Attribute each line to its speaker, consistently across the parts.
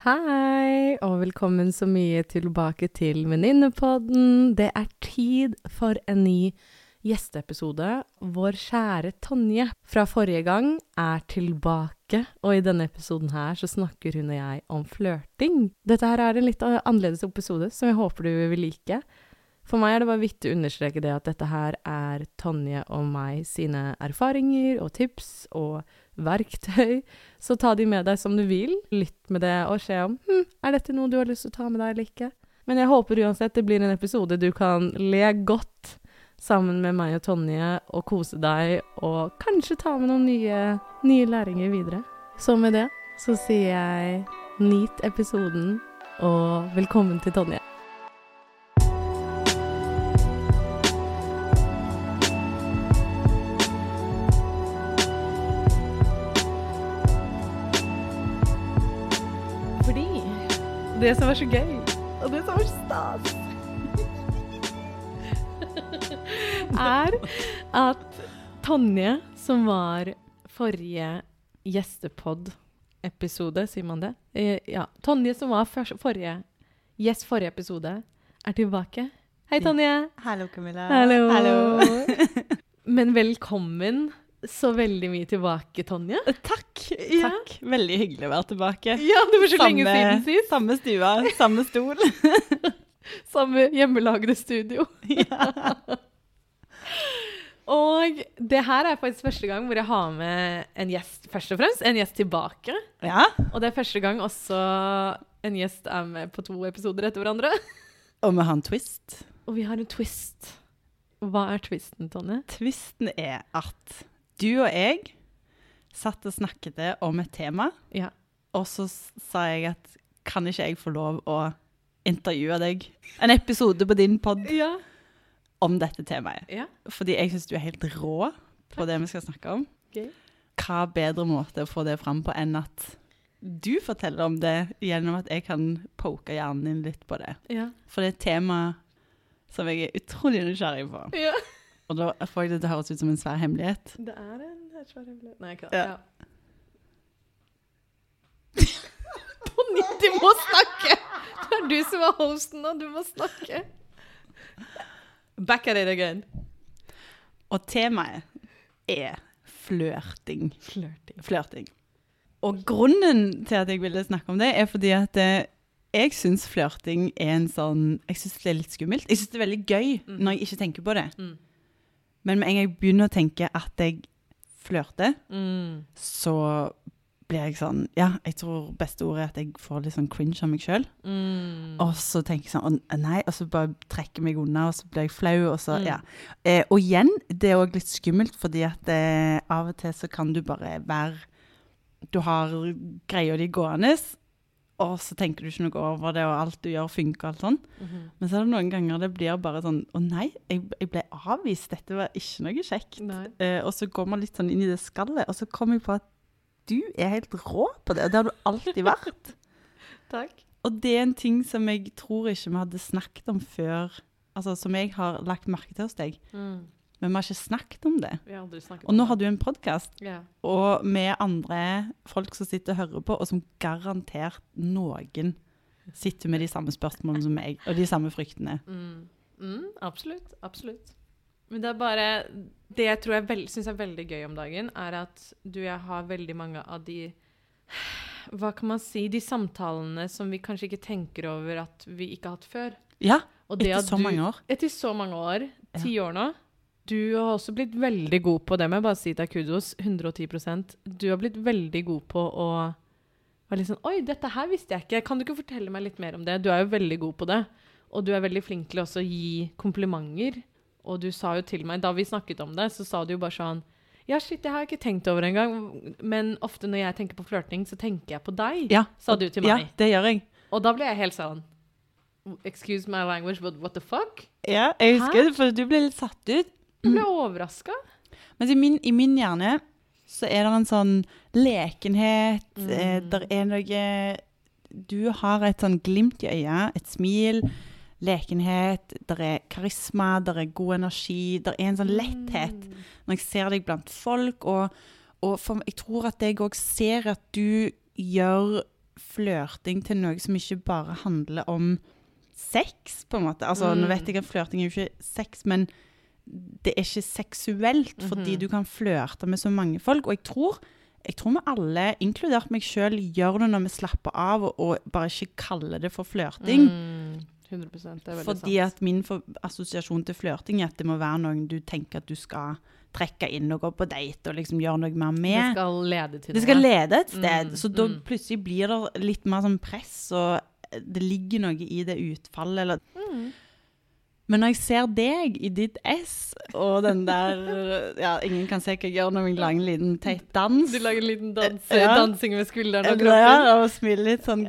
Speaker 1: Hei, og velkommen så mye tilbake til Venninnepodden. Det er tid for en ny gjesteepisode. Vår kjære Tonje fra forrige gang er tilbake, og i denne episoden her så snakker hun og jeg om flørting. Dette her er en litt annerledes episode som jeg håper du vil like. For meg er det bare viktig å understreke det at dette her er Tonje og meg sine erfaringer og tips og verktøy. Så ta de med deg som du vil. Lytt med det og se om hm, er dette noe du har lyst til å ta med deg eller ikke. Men jeg håper uansett det blir en episode du kan le godt sammen med meg og Tonje og kose deg, og kanskje ta med noen nye, nye læringer videre. Så med det så sier jeg nyt episoden, og velkommen til Tonje. Det som var så gøy, og det som var stas er at Tonje, som var forrige gjestepod-episode, sier man det? Eh, ja. Tonje, som var forrige gjest forrige episode, er tilbake. Hei, Tonje.
Speaker 2: Hallo, Camilla.
Speaker 1: Hallo. Men velkommen så veldig mye tilbake, Tonje.
Speaker 2: Takk.
Speaker 1: Ja.
Speaker 2: Takk. Veldig hyggelig å være tilbake.
Speaker 1: Ja, det var så lenge siden sist.
Speaker 2: Samme stua, samme stol.
Speaker 1: Samme hjemmelagde studio.
Speaker 2: ja.
Speaker 1: Og det her er faktisk første gang hvor jeg har med en gjest, først og fremst. En gjest tilbake.
Speaker 2: ja.
Speaker 1: Og det er første gang også en gjest er med på to episoder etter hverandre.
Speaker 2: Og vi har en twist.
Speaker 1: Og vi har en twist. Hva er twisten, Tonje?
Speaker 2: Twisten er at du og jeg satt og snakket om et tema,
Speaker 1: Ja.
Speaker 2: og så sa jeg at kan ikke jeg få lov å intervjue deg en episode på din pod
Speaker 1: Ja.
Speaker 2: om dette temaet?
Speaker 1: ja.
Speaker 2: Fordi jeg syns du er helt rå på det vi skal snakke om.
Speaker 1: Okay.
Speaker 2: hva bedre måte å få det fram på enn at du forteller om det gjennom at jeg kan poke hjernen din litt på det.
Speaker 1: Ja.
Speaker 2: For det er et tema som jeg er utrolig nysgjerrig på.
Speaker 1: ja.
Speaker 2: Og da får jeg det til å høres ut som en svær hemmelighet.
Speaker 1: Det er en svær hemmelighet. Nei, ikke
Speaker 2: Ja.
Speaker 1: ja. Tonje, du må snakke! Det er du som er hosten nå, du må snakke. Back at it again.
Speaker 2: Og temaet er flørting.
Speaker 1: Flørting.
Speaker 2: Flørting. Og grunnen til at jeg ville snakke om det, er fordi at eh, jeg syns flørting er en sånn Jeg syns det er litt skummelt. Jeg syns det er veldig gøy
Speaker 1: Mm.
Speaker 2: når jeg ikke tenker på det.
Speaker 1: Mm.
Speaker 2: Men med en gang jeg begynner å tenke at jeg flørter,
Speaker 1: Mm.
Speaker 2: så blir jeg sånn Ja, jeg tror beste ordet er at jeg får litt sånn cringe av meg sjøl.
Speaker 1: Mm.
Speaker 2: Og så tenker jeg sånn Å nei, og så bare trekker jeg meg unna, og så blir jeg flau, og så
Speaker 1: Mm.
Speaker 2: Ja. Eh, og igjen, det er òg litt skummelt, fordi at eh, av og til så kan du bare være Du har greia di gående, og så tenker du ikke noe over det, og alt du gjør, funker og alt sånn.
Speaker 1: Mhm.
Speaker 2: Men så er det noen ganger det blir bare sånn Å nei, jeg, jeg ble avvist. Dette var ikke noe kjekt. Eh, og så går man litt sånn inn i det skallet, og så kommer jeg på at du er helt rå på det, og det har du alltid vært.
Speaker 1: Takk.
Speaker 2: Og det er en ting som jeg tror ikke vi hadde snakket om før, altså som jeg har lagt merke til hos deg,
Speaker 1: Mm.
Speaker 2: Men vi har ikke snakket om det.
Speaker 1: Vi har aldri snakket
Speaker 2: Og nå har du en podkast,
Speaker 1: yeah.
Speaker 2: og med andre folk som sitter og hører på, og som garantert noen sitter med de samme spørsmålene som meg, og de samme fryktene.
Speaker 1: Mm. Mm, absolutt. Absolutt. Men det er bare Det jeg tror jeg syns er veldig gøy om dagen, er at du og jeg har veldig mange av de Hva kan man si? De samtalene som vi kanskje ikke tenker over at vi ikke har hatt før.
Speaker 2: Ja, etter så mange år.
Speaker 1: Etter så mange år. Ti år nå. Du har også blitt veldig god på det, må jeg bare si deg kudos. 110% Du har blitt veldig god på å være litt sånn Oi, dette her visste jeg ikke. Kan du ikke fortelle meg litt mer om det? Du er jo veldig god på det. Og du er veldig flink til også å gi komplimenter. Og du sa jo til meg, da vi snakket om det, så sa du jo bare sånn Ja, shit, det har jeg ikke tenkt over engang. Men ofte når jeg tenker på flørting, så tenker jeg på deg,
Speaker 2: Ja,
Speaker 1: sa du til meg.
Speaker 2: ja, det gjør jeg.
Speaker 1: Og da ble jeg helt sånn Excuse my language, but what the fuck?
Speaker 2: Ja, jeg husker det, for du ble litt satt ut.
Speaker 1: Jeg ble overraska.
Speaker 2: Men i min, i min hjerne så er det en sånn lekenhet, eh,
Speaker 1: Mm.
Speaker 2: der er noe Du har et sånn glimt i øyet, et smil, lekenhet, der er karisma, der er god energi, der er en sånn letthet
Speaker 1: Mm.
Speaker 2: når jeg ser deg blant folk, og, og for, jeg tror at jeg òg ser at du gjør flørting til noe som ikke bare handler om sex, på en måte. Altså, Nå
Speaker 1: Mm.
Speaker 2: vet jeg at flørting er jo ikke sex, men det er ikke seksuelt, fordi
Speaker 1: Mhm.
Speaker 2: du kan flørte med så mange folk. Og jeg tror, jeg tror vi alle, inkludert meg sjøl, gjør det når vi slapper av og, og bare ikke kaller det for flørting.
Speaker 1: Mm, 100 det er veldig
Speaker 2: Fordi
Speaker 1: sant.
Speaker 2: at min for, assosiasjon til flørting er at det må være noen du tenker at du skal trekke inn og gå på date og liksom gjøre noe mer
Speaker 1: Det
Speaker 2: med.
Speaker 1: skal lede til
Speaker 2: Det skal lede et sted.
Speaker 1: Mm,
Speaker 2: så da
Speaker 1: mm.
Speaker 2: plutselig blir det litt mer sånn press, og det ligger noe i det utfallet. Eller. Men når jeg ser deg i ditt S, og den der Ja, ingen kan se hva jeg gjør når jeg lager en liten teit dans.
Speaker 1: Du lager en liten dans,
Speaker 2: Ja.
Speaker 1: dansing med skulderen og
Speaker 2: Ja, og smiler litt sånn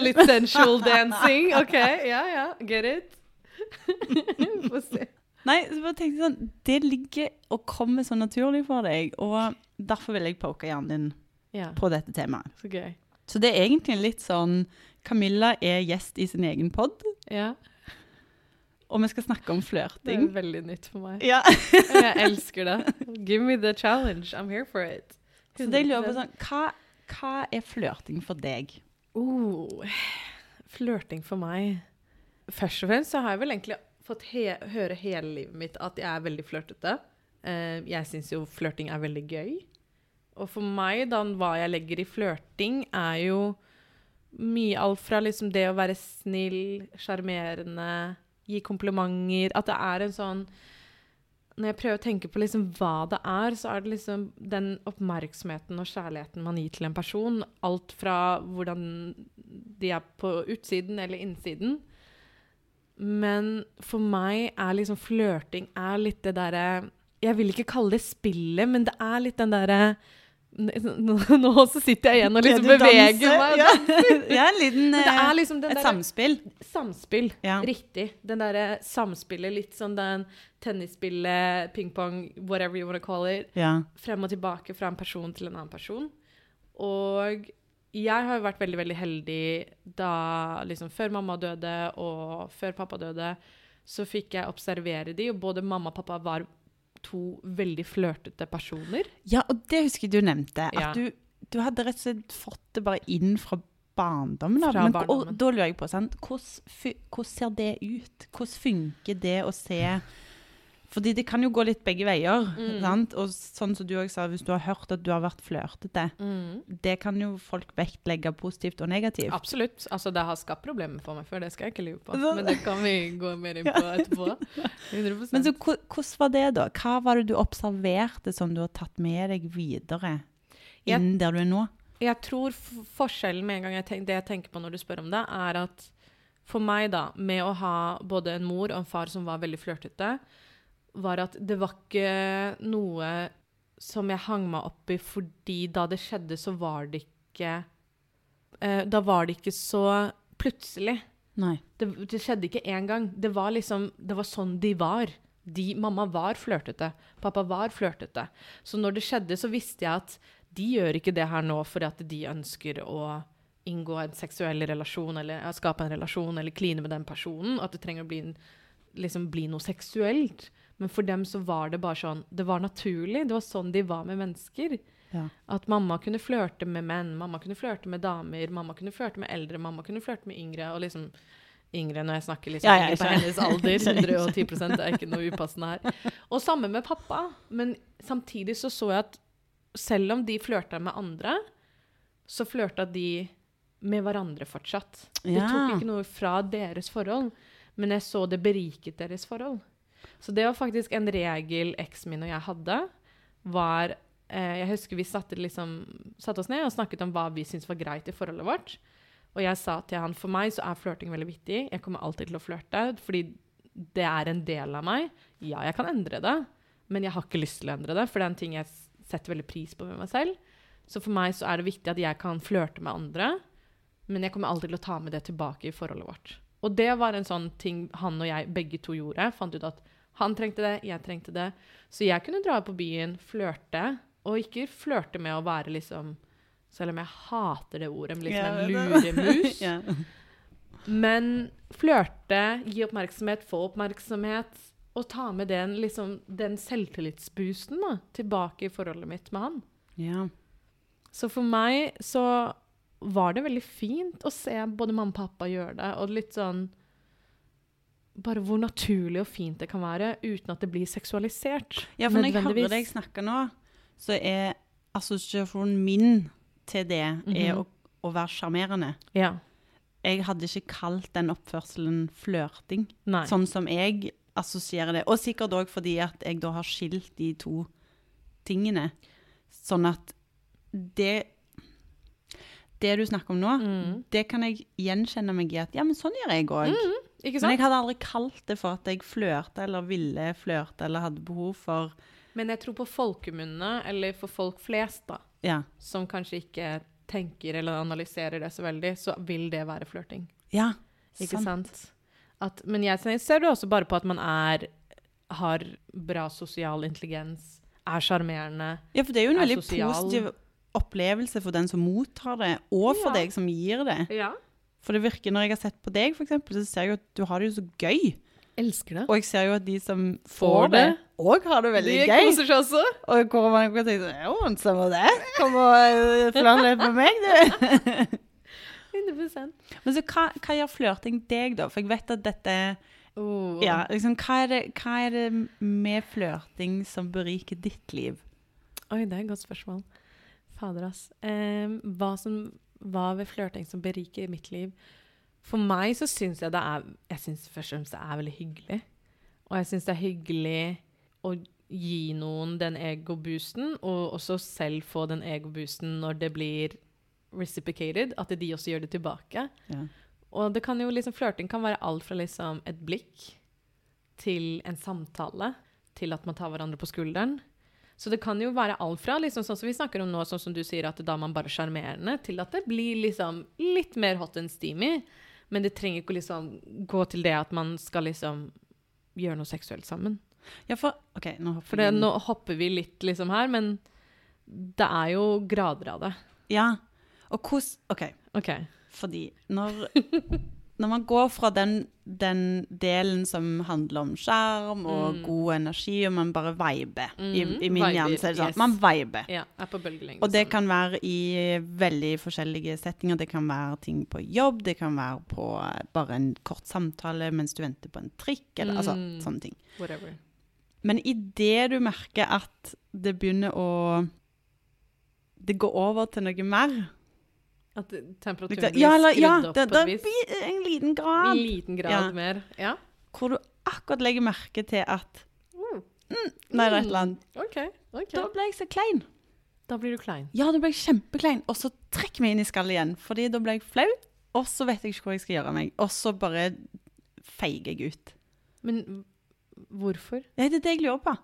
Speaker 1: Litt sensual dancing. OK, ja ja, get it. Få se.
Speaker 2: Nei, så bare tenkte jeg sånn Det ligger og kommer så naturlig for deg, og derfor vil jeg poke hjernen din
Speaker 1: Ja,
Speaker 2: på dette temaet.
Speaker 1: så gøy.
Speaker 2: Så det er egentlig litt sånn Camilla er gjest i sin egen pod,
Speaker 1: Ja,
Speaker 2: og vi skal snakke om flørting.
Speaker 1: det er veldig nytt for meg.
Speaker 2: Ja.
Speaker 1: Jeg elsker det. Give me the challenge. I'm here for it.
Speaker 2: Så det lurer på sånn, hva, hva er flørting for deg?
Speaker 1: Oh, flørting for meg. Først og fremst så har jeg vel egentlig fått he høre hele livet mitt at jeg er veldig flørtete. Uh, jeg syns jo flørting er veldig gøy. Og for meg, da, hva jeg legger i flørting, er jo mye alt fra liksom det å være snill, sjarmerende, gi komplimenter At det er en sånn Når jeg prøver å tenke på liksom hva det er, så er det liksom den oppmerksomheten og kjærligheten man gir til en person. Alt fra hvordan de er på utsiden eller innsiden. Men for meg er liksom flørting litt det derre Jeg vil ikke kalle det spillet, men det er litt den derre nå, nå så sitter jeg igjen og liksom beveger meg.
Speaker 2: Ja, ja en liten
Speaker 1: det
Speaker 2: eh,
Speaker 1: er liksom den
Speaker 2: Et
Speaker 1: der,
Speaker 2: samspill.
Speaker 1: Samspill.
Speaker 2: Ja.
Speaker 1: Riktig. Den derre samspillet, litt sånn den tennisspillet, ping-pong, whatever you want to call it.
Speaker 2: Ja.
Speaker 1: Frem og tilbake fra en person til en annen person. Og jeg har vært veldig, veldig heldig da liksom før mamma døde og før pappa døde, så fikk jeg observere de, og både mamma og pappa var to veldig flørtete personer.
Speaker 2: ja, og det husker jeg du nevnte. At
Speaker 1: Ja.
Speaker 2: du, du hadde rett og slett fått det bare inn fra barndommen.
Speaker 1: Fra
Speaker 2: Men,
Speaker 1: barndommen.
Speaker 2: Og da lurer jeg på, sant? Hvordan, hvordan ser det ut? Hvordan funker det å se Fordi det kan jo gå litt begge veier.
Speaker 1: Mm.
Speaker 2: Og sånn som du også sa, hvis du har hørt at du har vært flørtete, det kan jo folk vektlegge positivt og negativt.
Speaker 1: Absolutt. Altså, det har skapt problemer for meg før, det skal jeg ikke lyve på. Men det kan vi gå mer inn på etterpå. 100
Speaker 2: Men så hvordan var det, da? Hva var det du observerte som du har tatt med deg videre
Speaker 1: Jeg-
Speaker 2: der du er nå?
Speaker 1: Jeg tror forskjellen med en gang jeg tenk, det jeg tenker på når du spør om det, er at for meg, da, med å ha både en mor og en far som var veldig flørtete, var at det var ikke noe som jeg hang meg opp i fordi da det skjedde, så var det ikke eh, Da var det ikke så plutselig.
Speaker 2: Nei.
Speaker 1: Det, det skjedde ikke én gang. Det var liksom Det var sånn de var. De, mamma var flørtete. Pappa var flørtete. Så når det skjedde, så visste jeg at de gjør ikke det her nå fordi at de ønsker å inngå en seksuell relasjon eller skape en relasjon eller kline med den personen. At det trenger å bli, en, liksom bli noe seksuelt. Men for dem så var det bare sånn Det var naturlig. Det var sånn de var med mennesker.
Speaker 2: Ja.
Speaker 1: At mamma kunne flørte med menn, mamma kunne flørte med damer, mamma kunne flørte med eldre, mamma kunne flørte med yngre. Og liksom yngre når jeg snakker liksom
Speaker 2: Ja, ja,
Speaker 1: på hennes alder. 110 det er ikke noe upassende her. Og samme med pappa. Men samtidig så så jeg at selv om de flørta med andre, så flørta de med hverandre fortsatt. Det tok ikke noe fra deres forhold, men jeg så det beriket deres forhold. Så det var faktisk en regel eksen min og jeg hadde, var eh, Jeg husker vi satte, liksom, satte oss ned og snakket om hva vi syntes var greit i forholdet vårt. Og jeg sa til han for meg så er flørting veldig viktig. Jeg kommer alltid til å flørte, fordi det er en del av meg. Ja, jeg kan endre det, men jeg har ikke lyst til å endre det, for det er en ting jeg setter veldig pris på med meg selv. Så for meg så er det viktig at jeg kan flørte med andre, men jeg kommer alltid til å ta med det tilbake i forholdet vårt. Og det var en sånn ting han og jeg begge to gjorde. Fant ut at han trengte det, jeg trengte det. Så jeg kunne dra på byen, flørte, og ikke flørte med å være liksom Selv om jeg hater det ordet, men liksom en luremus. Men flørte, gi oppmerksomhet, få oppmerksomhet, og ta med den, liksom, den selvtillitsboosten da, tilbake i forholdet mitt med han.
Speaker 2: ja.
Speaker 1: Så for meg så var det veldig fint å se både mamma og pappa gjøre det, og litt sånn Bare hvor naturlig og fint det kan være uten at det blir seksualisert.
Speaker 2: Ja, for når jeg hører deg snakke nå, så er assosiasjonen min til det er
Speaker 1: Mhm.
Speaker 2: å, å være sjarmerende.
Speaker 1: Ja.
Speaker 2: Jeg hadde ikke kalt den oppførselen flørting,
Speaker 1: Nei.
Speaker 2: sånn som jeg assosierer det. Og sikkert òg fordi at jeg da har skilt de to tingene. Sånn at det Det du snakker om nå,
Speaker 1: Mm.
Speaker 2: det kan jeg gjenkjenne meg i at ja, men sånn gjør jeg òg. Men jeg hadde aldri kalt det for at jeg flørta eller ville flørte eller hadde behov for
Speaker 1: Men jeg tror på folkemunne, eller for folk flest, da,
Speaker 2: Ja.
Speaker 1: som kanskje ikke tenker eller analyserer det så veldig, så vil det være flørting.
Speaker 2: ja
Speaker 1: Ikke
Speaker 2: sant.
Speaker 1: sant? At, men jeg ser- det også bare på at man er har bra sosial intelligens, er sjarmerende.
Speaker 2: Ja, for det er jo en veldig
Speaker 1: sosial.
Speaker 2: positiv opplevelse for den som mottar det, og for
Speaker 1: Ja.
Speaker 2: deg som gir det.
Speaker 1: Ja.
Speaker 2: For det virker, når jeg har sett på deg, for eksempel, så ser jeg jo at du har det jo så gøy.
Speaker 1: Elsker det.
Speaker 2: Og jeg ser jo at de som
Speaker 1: Får
Speaker 2: får det, òg har det veldig
Speaker 1: De
Speaker 2: gøy.
Speaker 1: koser seg også.
Speaker 2: Og hvor man kan tenke sånn Jo, samme det. Kom og flørte litt med meg, du.
Speaker 1: 100
Speaker 2: Men så hva, hva gjør flørting deg, da? For jeg vet at dette
Speaker 1: oh.
Speaker 2: Ja, liksom, hva er det, hva er det med flørting som beriker ditt liv?
Speaker 1: Oi, det er et godt spørsmål. Fader, ass. Eh, hva, som, hva ved flørting som beriker mitt liv? For meg så syns jeg det er Jeg syns først og fremst det er veldig hyggelig. Og jeg syns det er hyggelig å gi noen den egoboosten, og også selv få den egoboosten når det blir reciprocated, at de også gjør det tilbake.
Speaker 2: Ja.
Speaker 1: Og det kan jo liksom, flørting kan være alt fra liksom et blikk til en samtale, til at man tar hverandre på skulderen. Så det kan jo være alt fra liksom, sånn som vi snakker om nå, sånn som du sier, at da man bare sjarmerende, til at det blir liksom litt mer hot and steamy. Men det trenger ikke å liksom gå til det at man skal liksom gjøre noe seksuelt sammen.
Speaker 2: Ja, for OK, nå hopper
Speaker 1: For det, nå hopper vi litt liksom her, men det er jo grader av det.
Speaker 2: Ja. Og hvordan OK.
Speaker 1: OK.
Speaker 2: Fordi når, når man går fra den, den delen som handler om skjerm og
Speaker 1: Mm.
Speaker 2: god energi, og man bare viber I,
Speaker 1: Mhm,
Speaker 2: I min hjerne så er det sånn
Speaker 1: yes.
Speaker 2: man viber.
Speaker 1: Ja.
Speaker 2: Og det kan være i veldig forskjellige settinger. Det kan være ting på jobb, det kan være på eh, bare en kort samtale mens du venter på en trikk, eller altså
Speaker 1: Mm.
Speaker 2: sånne ting.
Speaker 1: Whatever.
Speaker 2: Men idet du merker at det begynner å Det går over til noe mer
Speaker 1: At temperaturen blir
Speaker 2: Ja, skrudd ja,
Speaker 1: opp
Speaker 2: det,
Speaker 1: på et vis.
Speaker 2: blir en liten grad.
Speaker 1: En liten grad
Speaker 2: Ja.
Speaker 1: mer. Ja.
Speaker 2: Hvor du akkurat legger merke til at
Speaker 1: Mm.
Speaker 2: Nei, det er et eller annet.
Speaker 1: OK. ok.
Speaker 2: Da ble jeg så klein.
Speaker 1: Da blir du klein.
Speaker 2: Ja, da ble jeg kjempeklein. Og så trekk meg inn i skallet igjen, Fordi da ble jeg flau. Og så vet jeg ikke hvor jeg skal gjøre av meg. Og så bare feiger jeg ut.
Speaker 1: Men hvorfor?
Speaker 2: Nei, det er det jeg lurer på.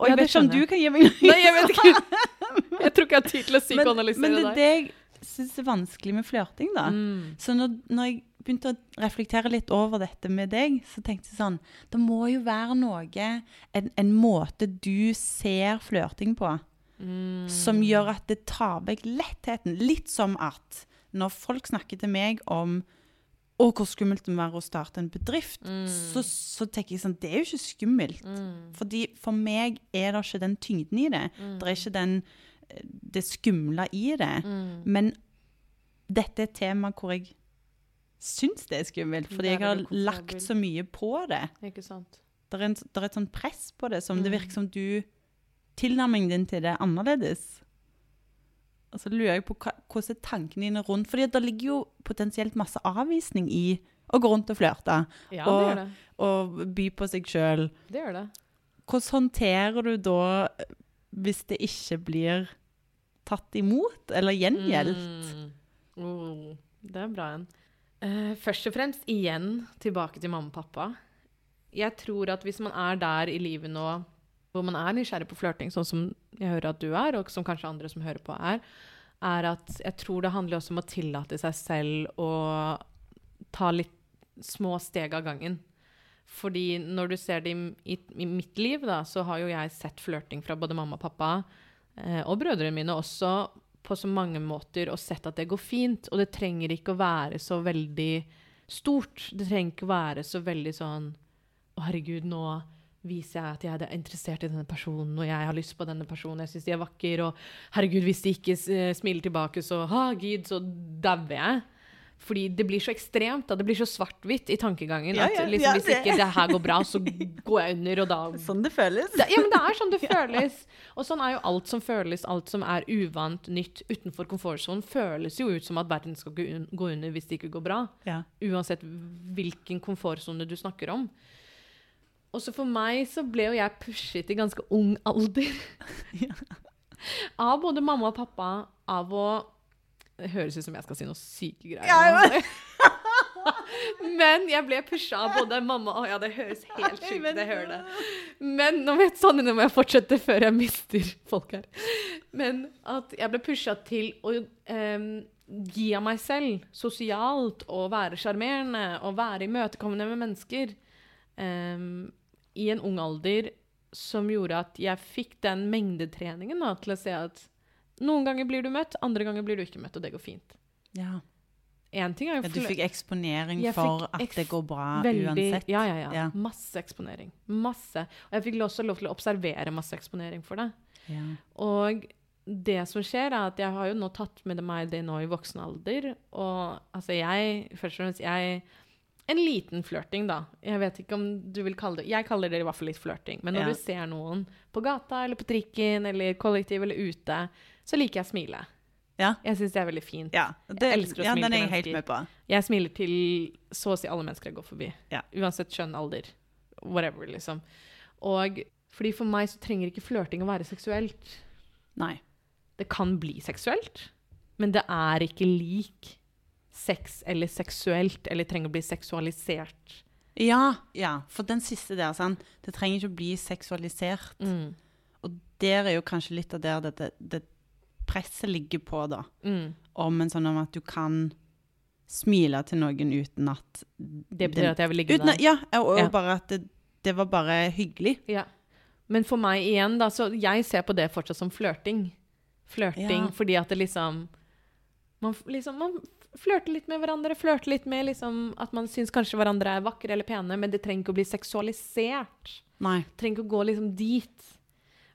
Speaker 2: Og
Speaker 1: Ja,
Speaker 2: jeg
Speaker 1: det
Speaker 2: vet ikke om du kan gi meg noe
Speaker 1: Nei, jeg vet ikke. Jeg tror ikke jeg har tid til å psykoanalysere deg.
Speaker 2: men det er det jeg syns er vanskelig med flørting, da.
Speaker 1: Mm.
Speaker 2: Så når, når jeg begynte å reflektere litt over dette med deg, så tenkte jeg sånn Det må jo være noe En, en måte du ser flørting på,
Speaker 1: Mm.
Speaker 2: som gjør at det tar vekk lettheten. Litt som at når folk snakker til meg om å, hvor skummelt det må være å starte en bedrift,
Speaker 1: Mm.
Speaker 2: så, så tenker jeg sånn Det er jo ikke skummelt.
Speaker 1: Mm.
Speaker 2: Fordi For meg er det ikke den tyngden i det. Det er ikke den, det skumle i det.
Speaker 1: Mm.
Speaker 2: Men dette er et tema hvor jeg syns det er skummelt, fordi
Speaker 1: er
Speaker 2: jeg har lagt så mye på det.
Speaker 1: Ikke sant.
Speaker 2: Det er, en, det er et sånt press på det, som det
Speaker 1: Mm.
Speaker 2: virker som du Tilnærmingen din til det er annerledes. Og så lurer jeg på hva, hvordan er tankene dine rundt Fordi det ligger jo potensielt masse avvisning i å gå rundt og flørte
Speaker 1: Ja,
Speaker 2: Og-
Speaker 1: det det.
Speaker 2: og by på seg sjøl.
Speaker 1: Det gjør det.
Speaker 2: Hvordan håndterer du da eh, hvis det ikke blir tatt imot eller gjengjeldt?
Speaker 1: Mm. Oh, det er bra en. Uh, først og fremst igjen tilbake til mamma og pappa. Jeg tror at hvis man er der i livet nå hvor man er nysgjerrig på flørting, sånn som jeg hører at du er, og som kanskje andre som hører på er, er at jeg tror det handler også om å tillate seg selv å ta litt små steg av gangen. Fordi når du ser det i, i, i mitt liv, da, så har jo jeg sett flørting fra både mamma og pappa, eh, og brødrene mine også, på så mange måter, og sett at det går fint. Og det trenger ikke å være så veldig stort. Det trenger ikke å være så veldig sånn Å, herregud, nå viser jeg at jeg er interessert i denne personen, og jeg har lyst på denne personen, jeg syns de er vakre, og herregud, hvis de ikke eh, smiler tilbake, så ha, gid, så dauer jeg. Fordi det blir så ekstremt, da. Det blir så svart-hvitt i tankegangen.
Speaker 2: Ja,
Speaker 1: at liksom,
Speaker 2: ja,
Speaker 1: hvis ikke det her går bra, så går jeg under, og da
Speaker 2: Sånn det føles.
Speaker 1: Da, ja, men det er sånn det føles. Og sånn er jo alt som føles, alt som er uvant, nytt, utenfor komfortsonen, føles jo ut som at verden skal gå under hvis det ikke går bra.
Speaker 2: Ja.
Speaker 1: Uansett hvilken komfortsone du snakker om. Og så for meg så ble jo jeg pushet i ganske ung alder. Av både mamma og pappa av å Det høres ut som jeg skal si noe syke greier.
Speaker 2: Ja,
Speaker 1: ja. Men jeg ble pusha av både mamma og Ja, det høres helt sjukt ut, jeg hører det. Men nå vet Sanne, nå må jeg fortsette før jeg mister folk her. Men at jeg ble pusha til å um, gi av meg selv sosialt og være sjarmerende og være imøtekommende med mennesker um, i en ung alder som gjorde at jeg fikk den mengdetreningen da, til å se at noen ganger blir du møtt, andre ganger blir du ikke møtt, og det går fint.
Speaker 2: Ja.
Speaker 1: En ting er jo
Speaker 2: Ja, du fikk eksponering
Speaker 1: fikk
Speaker 2: for at det går bra
Speaker 1: Veldig,
Speaker 2: uansett.
Speaker 1: Ja, ja, ja,
Speaker 2: Ja.
Speaker 1: Masse eksponering. Masse. Og jeg fikk også lov til å observere masse eksponering for det.
Speaker 2: Ja.
Speaker 1: Og det som skjer, er at jeg har jo nå tatt med meg det nå i voksen alder. Og altså, jeg Først og fremst jeg En liten flørting, da. Jeg vet ikke om du vil kalle det Jeg kaller det i hvert fall litt flørting. Men når
Speaker 2: Ja.
Speaker 1: du ser noen på gata eller på trikken eller kollektiv eller ute, så liker jeg å smile.
Speaker 2: Ja.
Speaker 1: Jeg syns det er veldig fint.
Speaker 2: Ja, det,
Speaker 1: Jeg elsker å
Speaker 2: ja,
Speaker 1: smile
Speaker 2: den er jeg helt med på.
Speaker 1: Jeg smiler til så å si alle mennesker jeg går forbi.
Speaker 2: Ja.
Speaker 1: Uansett kjønn, alder, whatever, liksom. Og fordi for meg så trenger ikke flørting å være seksuelt.
Speaker 2: Nei.
Speaker 1: Det kan bli seksuelt, men det er ikke lik sex eller seksuelt, eller trenger å bli seksualisert.
Speaker 2: Ja, ja, for den siste der, sant? det trenger ikke å bli seksualisert.
Speaker 1: Mm.
Speaker 2: Og der er jo kanskje litt av der det, det presset ligger på, da.
Speaker 1: Mm.
Speaker 2: Om en sånn om at du kan smile til noen uten at
Speaker 1: Det betyr at jeg vil ligge med deg.
Speaker 2: Ja, og, og
Speaker 1: Ja.
Speaker 2: bare at det, det var bare hyggelig.
Speaker 1: Ja. Men for meg igjen, da, så jeg ser på det fortsatt som flørting. Flørting
Speaker 2: Ja.
Speaker 1: fordi at det liksom man, liksom man flørter litt med hverandre. Flørter litt med liksom at man syns kanskje hverandre er vakre eller pene, men det trenger ikke å bli seksualisert.
Speaker 2: Nei.
Speaker 1: Trenger ikke å gå liksom dit.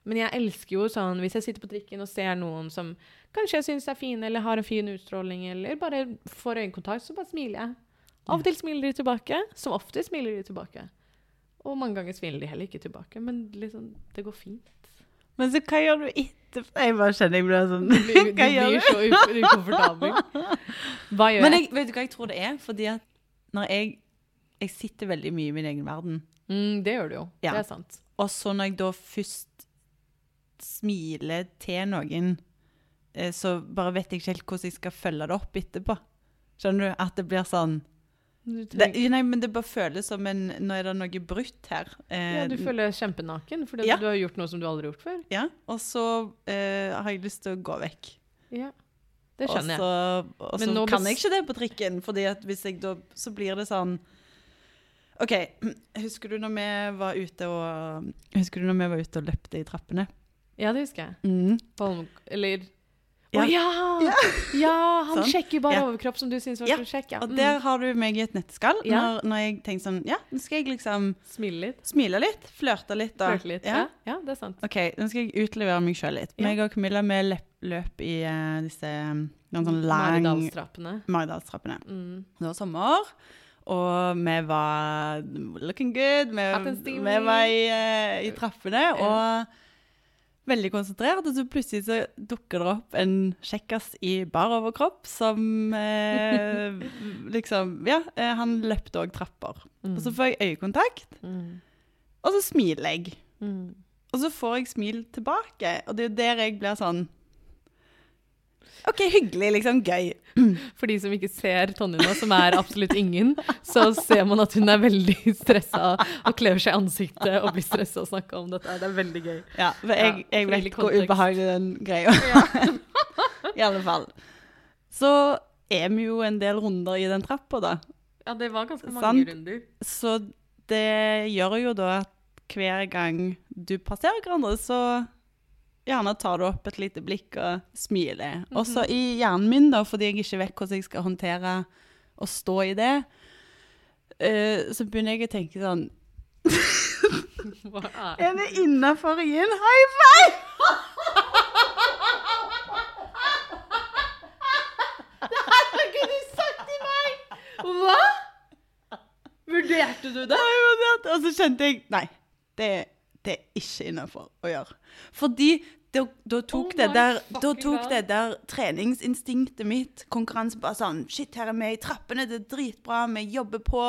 Speaker 1: Men jeg elsker jo sånn hvis jeg sitter på trikken og ser noen som kanskje jeg syns er fine, eller har en fin utstråling, eller bare får øyekontakt, så bare smiler jeg. Av og til smiler de tilbake. Som ofte smiler de tilbake. Og mange ganger smiler de heller ikke tilbake, men liksom, det går fint.
Speaker 2: Men så hva gjør du etterpå? Jeg bare kjenner jeg blir sånn
Speaker 1: Du gjør du
Speaker 2: Hva gjør
Speaker 1: blir
Speaker 2: du?
Speaker 1: så ukomfortabel. Hva gjør
Speaker 2: Men
Speaker 1: jeg?
Speaker 2: jeg, vet du hva jeg tror det er? Fordi at når jeg Jeg sitter veldig mye i min egen verden.
Speaker 1: Mm, det gjør du jo.
Speaker 2: Ja.
Speaker 1: Det er sant.
Speaker 2: Og så når jeg da først smiler til noen, eh, så bare vet jeg ikke helt hvordan jeg skal følge det opp etterpå. Skjønner du? At det blir sånn det, Nei, men det bare føles som en Nå er det noe brutt her. Eh,
Speaker 1: ja, du føler deg kjempenaken fordi
Speaker 2: Ja.
Speaker 1: du har gjort noe som du aldri har gjort før.
Speaker 2: ja, Og så eh, har jeg lyst til å gå vekk.
Speaker 1: Ja, Det skjønner jeg.
Speaker 2: Og så, kan jeg ikke det på trikken, fordi at hvis jeg da Så blir det sånn OK, husker du når vi var ute og Husker du når vi var ute og løpte i trappene?
Speaker 1: Ja, det husker jeg.
Speaker 2: Mm.
Speaker 1: Holm- Eller
Speaker 2: Ja.
Speaker 1: Å ja! ja! Han
Speaker 2: Sånn.
Speaker 1: sjekker bare
Speaker 2: Ja.
Speaker 1: overkropp som du syns var
Speaker 2: Ja,
Speaker 1: så kjekk. Ja.
Speaker 2: Og
Speaker 1: Mm.
Speaker 2: der har du meg i et nøtteskall. Når, når jeg tenker sånn Ja, nå skal jeg liksom
Speaker 1: Smile litt.
Speaker 2: smile litt, flørte litt. Da.
Speaker 1: Flørte litt. Ja. Det er sant.
Speaker 2: OK, nå skal jeg utlevere meg sjøl litt. Meg og Camilla vi løp, i uh, disse noen en sånn lang
Speaker 1: Maridalstrappene.
Speaker 2: Maridalstrappene.
Speaker 1: Mm.
Speaker 2: Det var sommer, og vi var looking good. Vi, vi var i, uh, i trappene og veldig konsentrert. Og så plutselig så dukker det opp en kjekkas i bar overkropp som eh, liksom Ja, eh, han løpte òg trapper.
Speaker 1: Mm.
Speaker 2: Og så får jeg øyekontakt,
Speaker 1: Mm.
Speaker 2: og så smiler jeg.
Speaker 1: Mm.
Speaker 2: Og så får jeg smil tilbake, og det er jo der jeg blir sånn OK, hyggelig, liksom. Gøy.
Speaker 1: For de som ikke ser Tonje nå, som er absolutt ingen, så ser man at hun er veldig stressa og kler seg i ansiktet og blir stressa og snakker om dette. Det er veldig gøy.
Speaker 2: Ja, for jeg, jeg vet hvor ubehagelig den greia I alle fall. Så er vi jo en del runder i den trappa, da.
Speaker 1: Ja, det var ganske mange
Speaker 2: Sant.
Speaker 1: runder.
Speaker 2: Så det gjør jo da at hver gang du passerer hverandre, så gjerne tar du opp et lite blikk og smiler. Og så i hjernen min, da, fordi jeg ikke vet hvordan jeg skal håndtere å stå i det, uh, så begynner jeg å tenke sånn
Speaker 1: er
Speaker 2: Er det innafor å gi en high five?
Speaker 1: Hva ikke du sagt til meg? Hva? Vurderte du det?
Speaker 2: Nei, Og så kjente jeg Nei, det, det er ikke innafor å gjøre. Fordi da, da tok,
Speaker 1: Oh
Speaker 2: det der, da tok det der treningsinstinktet mitt konkurranse bare sånn Shit, her er vi i trappene, det er dritbra, vi jobber på.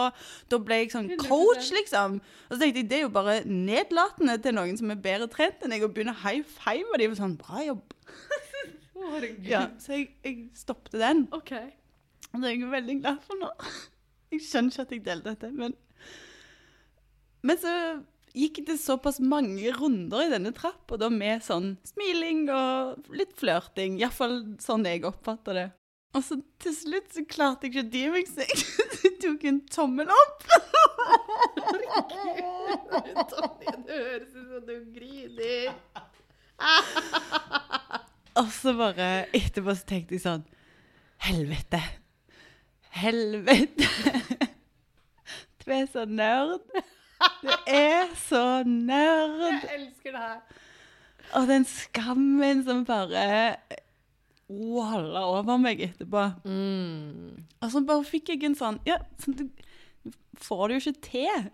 Speaker 2: Da ble jeg sånn coach, liksom. Og så tenkte jeg det er jo bare nedlatende til noen som er bedre trent enn jeg, å begynne high five og de var sånn Bra jobb. Ja, så jeg, jeg stoppet den.
Speaker 1: OK.
Speaker 2: Og det er jeg veldig glad for nå. Jeg skjønner ikke at jeg delte dette, men Men så gikk det såpass mange runder i denne trappa, da med sånn smiling og litt flørting. Iallfall sånn jeg oppfatter det. Og så til slutt så klarte jeg ikke å dy meg, så jeg tok en tommel opp.
Speaker 1: Tonje, det høres ut som du griner.
Speaker 2: Og så bare etterpå så tenkte jeg sånn Helvete. Helvete. Du er så nerd. Du er så nerd.
Speaker 1: Jeg elsker det her.
Speaker 2: Og den skammen som bare walla over meg etterpå.
Speaker 1: Mm.
Speaker 2: Og så bare fikk jeg en sånn Ja, sånn, du får det jo ikke til.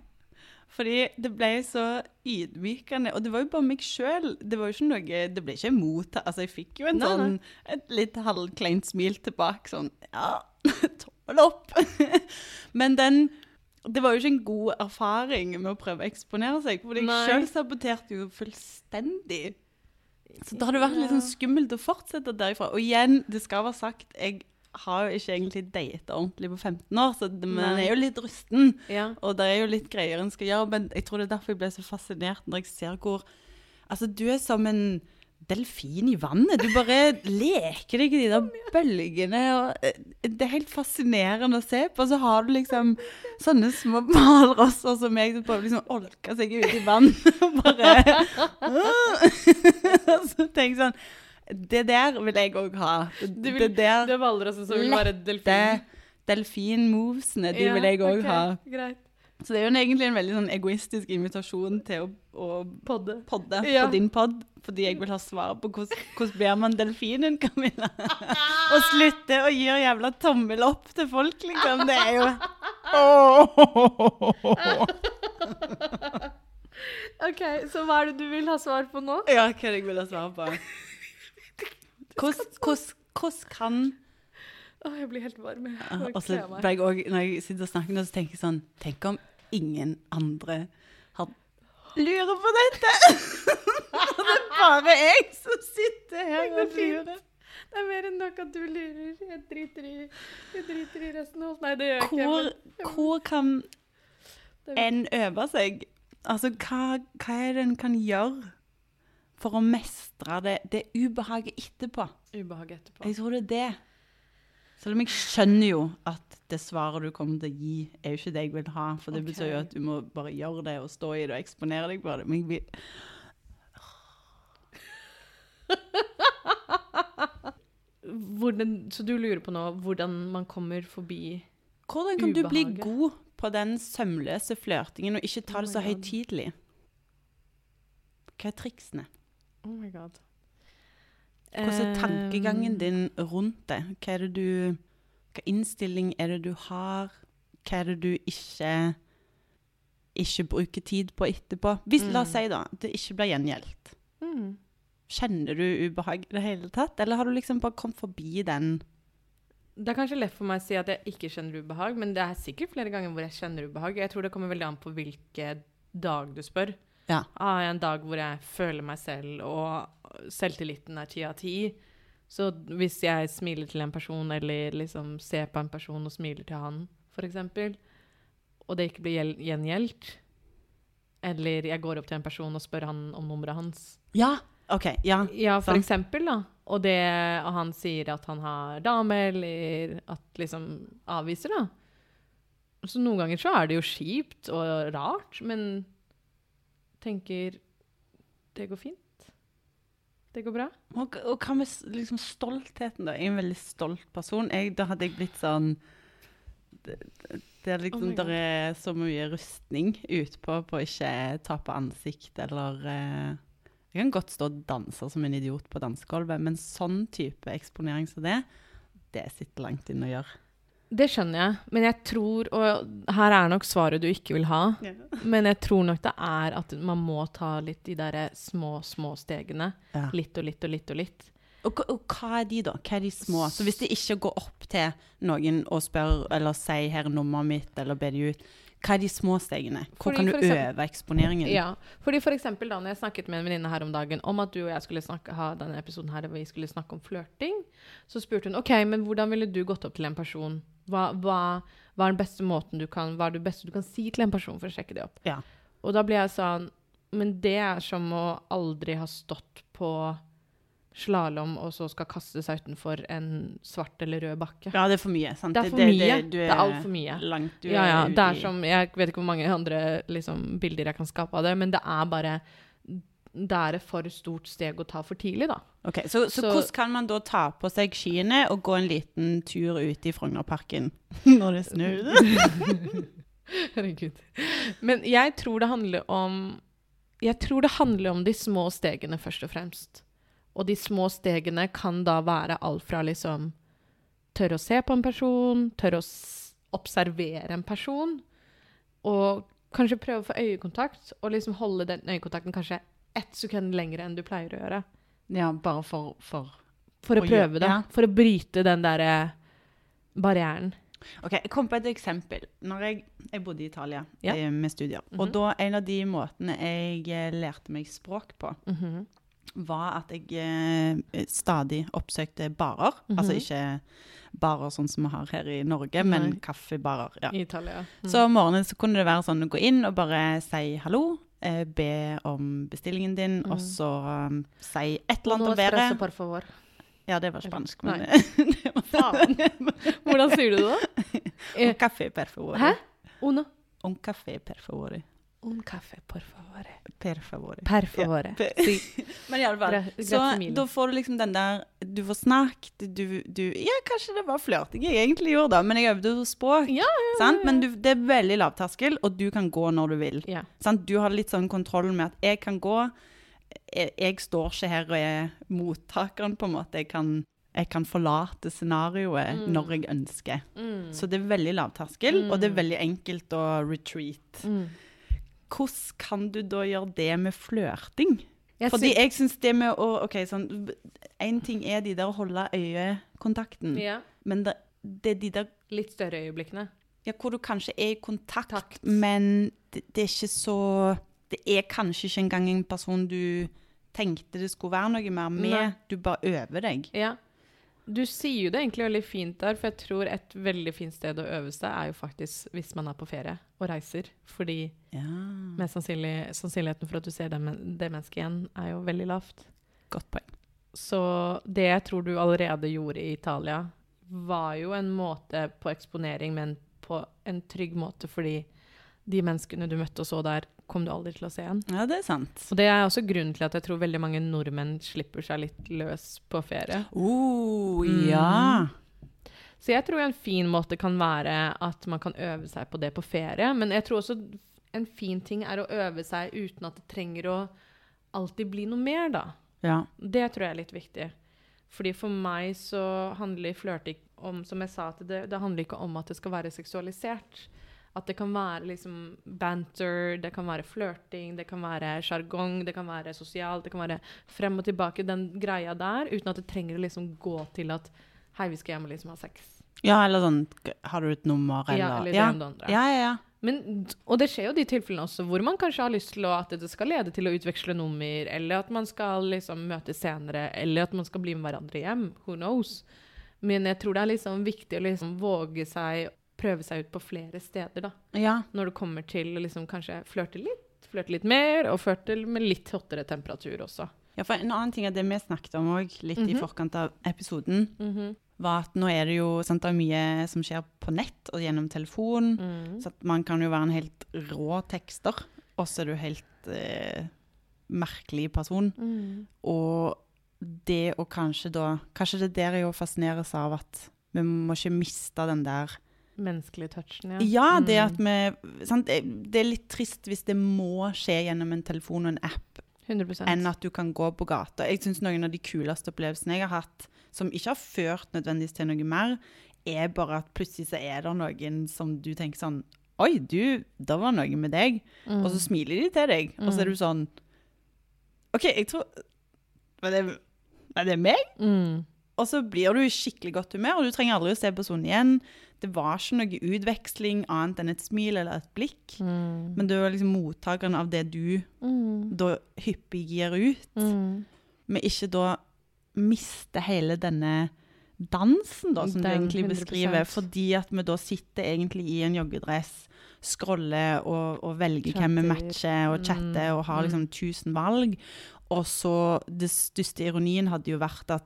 Speaker 2: Fordi det ble så ydmykende. Og det var jo bare meg sjøl. Det var jo ikke noe Det ble ikke imot Altså, jeg fikk jo en
Speaker 1: Nei,
Speaker 2: sånn Et litt halvkleint smil tilbake. Sånn Ja, tommel opp. Men den det var jo ikke en god erfaring med å prøve å eksponere seg. For jeg sjøl saboterte jo fullstendig. Så da hadde det vært litt sånn skummelt å fortsette derifra. Og igjen, det skal være sagt, jeg har jo ikke egentlig data ordentlig på 15 år, så det, men jeg er jo litt rusten.
Speaker 1: Ja.
Speaker 2: Og det er jo litt greier en skal gjøre, men jeg tror det er derfor jeg ble så fascinert når jeg ser hvor Altså, du er som en delfin i vannet. Du bare leker deg i de der bølgene. Og eh, det er helt fascinerende å se på. Så har du liksom sånne små hvalrosser som meg som prøver liksom å olke seg ut i vann. Og bare Og så jeg sånn Det der vil jeg òg ha.
Speaker 1: Du vil-
Speaker 2: det der
Speaker 1: Det er hvalrossen som vil være delfin.
Speaker 2: det delfinmovesene, de vil jeg òg
Speaker 1: okay,
Speaker 2: ha.
Speaker 1: Greit.
Speaker 2: Så det er jo egentlig en veldig sånn egoistisk invitasjon til å, å
Speaker 1: Podde.
Speaker 2: podde
Speaker 1: Ja.
Speaker 2: på din pod, fordi jeg vil ha svar på hvordan, blir man delfinen, Camilla? og slutte å gi jævla tommel opp til folk, liksom. Det er jo
Speaker 1: OK, så hva er det du vil ha svar på nå?
Speaker 2: Ja, hva er det jeg vil ha svar på? Hvordan, kan
Speaker 1: Å, jeg blir helt varm.
Speaker 2: Og så ble jeg også, når jeg sitter og snakker nå, så tenker jeg sånn Tenk om ingen andre har lurer på dette! Og det er bare jeg som sitter her og lurer.
Speaker 1: Det er mer enn nok at du lurer. Jeg driter i, jeg driter i resten av oss. Nei, det gjør jeg ikke.
Speaker 2: Hvor,
Speaker 1: men-
Speaker 2: hvor kan en øve seg? Altså, hva, hva er det en kan gjøre for å mestre det, det ubehaget etterpå?
Speaker 1: Ubehaget etterpå.
Speaker 2: Jeg tror det er det. Selv om jeg skjønner jo at det svaret du kommer til å gi, er jo ikke det jeg vil ha. For det
Speaker 1: okay.
Speaker 2: betyr jo at du må bare gjøre det og stå i det og eksponere deg for det. Men jeg vil
Speaker 1: Hvordan, så du lurer på nå hvordan man kommer forbi ubehaget?
Speaker 2: Hvordan kan du bli god på den sømløse flørtingen og ikke ta
Speaker 1: Oh
Speaker 2: det så høytidelig? Hva er triksene?
Speaker 1: Oh my god.
Speaker 2: Hvordan er tankegangen
Speaker 1: Ehm,
Speaker 2: din rundt det? Hva er det du Hva innstilling er det du har? Hva er det du ikke ikke bruker tid på etterpå? Hvis, La oss
Speaker 1: Mm.
Speaker 2: si da, det ikke blir gjengjeldt.
Speaker 1: Mm.
Speaker 2: Kjenner du ubehag i det hele tatt, eller har du liksom bare kommet forbi den?
Speaker 1: Det er kanskje lett for meg å si at jeg ikke kjenner ubehag, men det er sikkert flere ganger hvor jeg kjenner ubehag. Jeg tror det kommer veldig an på hvilken dag du spør.
Speaker 2: Ja.
Speaker 1: Har jeg en dag hvor jeg føler meg selv, og selvtilliten er ti av ti, så hvis jeg smiler til en person, eller liksom ser på en person og smiler til han, eksempel, og det ikke blir gjel- gjengjeldt, eller jeg går opp til en person og spør han om nummeret hans,
Speaker 2: Ja, OK. Ja.
Speaker 1: ja, for
Speaker 2: Sant.
Speaker 1: eksempel, da. Og, det, og han sier at han har dame, eller at liksom avviser, da. Så noen ganger så er det jo kjipt og rart, men tenker det går fint. Det går bra.
Speaker 2: Og, og hva med liksom stoltheten, da? Jeg er en veldig stolt person. Jeg, da hadde jeg blitt sånn det, det er liksom,
Speaker 1: Oh
Speaker 2: der er så mye rustning utpå på å ikke tape ansikt eller uh, Jeg kan godt stå og danse som en idiot på dansegulvet, men sånn type eksponering som det, det sitter langt inne å gjøre.
Speaker 1: Det skjønner jeg, men jeg tror Og her er nok svaret du ikke vil ha. Men jeg tror nok det er at man må ta litt de der små, små stegene.
Speaker 2: Ja.
Speaker 1: Litt og litt og litt og litt.
Speaker 2: Og, og hva er de, da? Hva er de små? Så hvis de ikke går opp til noen og spør eller sier 'her er nummeret mitt', eller ber de ut, hva er de små stegene? Hvor
Speaker 1: Fordi
Speaker 2: kan du
Speaker 1: eksempel-
Speaker 2: øve eksponeringen?
Speaker 1: Ja, fordi for eksempel da når jeg snakket med en venninne her om dagen om at du og jeg skulle snakke, ha denne episoden her hvor vi skulle snakke om flørting, så spurte hun ok, men hvordan ville du gått opp til en person? Hva, hva, hva er den beste måten du kan, hva er det beste du kan si til en person for å sjekke det opp?
Speaker 2: Ja.
Speaker 1: Og da ble jeg sånn, men det er som å aldri ha stått på slalom og så skal kaste seg utenfor en svart eller rød bakke.
Speaker 2: Ja, det er for mye. Sant?
Speaker 1: Det er for mye.
Speaker 2: du
Speaker 1: Det er alt for mye.
Speaker 2: Langt du
Speaker 1: Ja, ja.
Speaker 2: er
Speaker 1: Det er som Jeg vet ikke hvor mange andre liksom, bilder jeg kan skape av det, men det er bare Det er et for stort steg å ta for tidlig, da.
Speaker 2: Ok, så, så,
Speaker 1: Så-
Speaker 2: hvordan kan man da ta på seg skiene og gå en liten tur ut i Frognerparken når det snur?
Speaker 1: Herregud. Men jeg tror det handler om Jeg tror det handler om de små stegene, først og fremst. Og de små stegene kan da være alt fra liksom Tørre å se på en person, tørre å observere en person, og kanskje prøve å få øyekontakt, og liksom holde den øyekontakten kanskje ett sekund lenger enn du pleier å gjøre.
Speaker 2: Ja, bare for, for
Speaker 1: For å
Speaker 2: Å
Speaker 1: prøve
Speaker 2: gjøre- ja.
Speaker 1: For å bryte den derre barrieren.
Speaker 2: Ok, Jeg kom på et eksempel. Når jeg, jeg bodde i Italia
Speaker 1: Ja.
Speaker 2: eh, med studier, og
Speaker 1: Mhm.
Speaker 2: da en av de måtene jeg eh, lærte meg språk på,
Speaker 1: Mhm.
Speaker 2: Var at jeg eh, stadig oppsøkte barer. Altså
Speaker 1: Mhm.
Speaker 2: ikke barer sånn som vi har her i Norge,
Speaker 1: Nei.
Speaker 2: men kaffebarer. Ja.
Speaker 1: I Italia. Mm.
Speaker 2: Så om morgenen så kunne det være sånn å gå inn og bare si hallo, eh, be om bestillingen din,
Speaker 1: mm.
Speaker 2: og så um, si et eller annet om været.
Speaker 1: espresso, por favor.
Speaker 2: Ja, det var spansk, men det var
Speaker 1: Faen. Hvordan sier du det, da?
Speaker 2: Un café per favore.
Speaker 1: Hæ? Uno.
Speaker 2: Un café per favore.
Speaker 1: Un caffè, por favore.
Speaker 2: Per favore.
Speaker 1: Per favore.
Speaker 2: per-
Speaker 1: Si.
Speaker 2: Men i alle fall, så da får du liksom den der Du får snakket, du, du Ja, kanskje det var flørting jeg egentlig gjorde, da, men jeg øvde jo språk.
Speaker 1: Ja, ja,
Speaker 2: Sant? Men du, det er veldig lavterskel, og du kan gå når du vil.
Speaker 1: Ja.
Speaker 2: Sant? Du har litt sånn kontroll med at jeg kan gå. Jeg, jeg står ikke her og er mottakeren, på en måte. Jeg kan, jeg kan forlate scenarioet
Speaker 1: Mm.
Speaker 2: når jeg ønsker.
Speaker 1: Mm.
Speaker 2: Så det er veldig lavterskel, og det er
Speaker 1: Mm.
Speaker 2: veldig enkelt å retreat.
Speaker 1: Mm.
Speaker 2: Hvordan kan du da gjøre det med flørting?
Speaker 1: Jeg
Speaker 2: Fordi jeg syns det med å OK, sånn Én ting er de der å holde øyekontakten,
Speaker 1: ja.
Speaker 2: men det, det er de der
Speaker 1: Litt større øyeblikkene.
Speaker 2: ja, hvor du kanskje er i kontakt,
Speaker 1: Takt.
Speaker 2: men det, det er ikke så Det er kanskje ikke engang en person du tenkte det skulle være noe mer med.
Speaker 1: Nei.
Speaker 2: Du bare øver deg.
Speaker 1: Ja. Du sier jo det egentlig veldig fint der, for jeg tror et veldig fint sted å øve seg er jo faktisk hvis man er på ferie og reiser. Fordi
Speaker 2: Ja.
Speaker 1: mest sannsynlig, sannsynligheten for at du ser det, det mennesket igjen, er jo veldig lavt.
Speaker 2: Godt poeng.
Speaker 1: Så det jeg tror du allerede gjorde i Italia, var jo en måte på eksponering, men på en trygg måte, fordi de menneskene du møtte og så der, kom du aldri til å se igjen.
Speaker 2: Ja, det er sant.
Speaker 1: Og det er også grunnen til at jeg tror veldig mange nordmenn slipper seg litt løs på ferie.
Speaker 2: Oh,
Speaker 1: Mm.
Speaker 2: ja.
Speaker 1: Så jeg tror en fin måte kan være at man kan øve seg på det på ferie. Men jeg tror også en fin ting er å øve seg uten at det trenger å alltid bli noe mer, da.
Speaker 2: ja.
Speaker 1: Det tror jeg er litt viktig. Fordi for meg så handler flørting om, som jeg sa, at det, det handler ikke om at det skal være seksualisert. At det kan være liksom banter, det kan være flørting, det kan være sjargong, det kan være sosialt, det kan være frem og tilbake, den greia der, uten at det trenger å liksom gå til at hei, vi skal hjem og liksom ha sex.
Speaker 2: ja, eller sånn Har du et nummer, eller
Speaker 1: Ja, eller det
Speaker 2: ja.
Speaker 1: ene og det andre.
Speaker 2: ja, ja, ja.
Speaker 1: Men, og det skjer jo de tilfellene også hvor man kanskje har lyst til å, at det skal lede til å utveksle nummer, eller at man skal liksom møtes senere, eller at man skal bli med hverandre hjem. Who knows? Men jeg tror det er liksom viktig å liksom våge seg, prøve seg ut på flere steder, da.
Speaker 2: ja.
Speaker 1: Når det kommer til å liksom kanskje flørte litt, flørte litt mer, og flørte med litt hottere temperatur også.
Speaker 2: Ja, for En annen ting av det vi snakket om òg, litt i
Speaker 1: Mhm.
Speaker 2: forkant av episoden,
Speaker 1: Mhm.
Speaker 2: var at nå er det jo sant, det er mye som skjer på nett og gjennom telefon.
Speaker 1: Mm.
Speaker 2: Så at man kan jo være en helt rå tekster, og så er du helt eh, merkelig person.
Speaker 1: Mm.
Speaker 2: Og det å kanskje da Kanskje det der er jo fascineres av at vi må ikke miste den der
Speaker 1: Menneskelige touchen, ja.
Speaker 2: Ja, det
Speaker 1: Mm.
Speaker 2: vi sant? Det er litt trist hvis det må skje gjennom en telefon og en app,
Speaker 1: 100%
Speaker 2: enn at du kan gå på gata. Jeg syns noen av de kuleste opplevelsene jeg har hatt, som ikke har ført nødvendigvis til noe mer, er bare at plutselig så er det noen som du tenker sånn Oi, du, det var noe med deg.
Speaker 1: Mm.
Speaker 2: Og så smiler de til deg, og så er du sånn OK, jeg tror Var det, var det meg?
Speaker 1: mm.
Speaker 2: Og så blir du i skikkelig godt humør, og du trenger aldri å se personen igjen. Det var ikke noe utveksling annet enn et smil eller et blikk.
Speaker 1: Mm.
Speaker 2: Men du er liksom mottakeren av det du
Speaker 1: Mm.
Speaker 2: da hyppig gir ut.
Speaker 1: Mm.
Speaker 2: Men ikke da miste hele denne dansen, da, som du
Speaker 1: egentlig
Speaker 2: egentlig
Speaker 1: 100%.
Speaker 2: beskriver. Fordi at vi da sitter egentlig i en joggedress, scroller og, og velger hvem vi matcher og chatter og har
Speaker 1: Mm.
Speaker 2: liksom tusen valg. Og så Det største ironien hadde jo vært at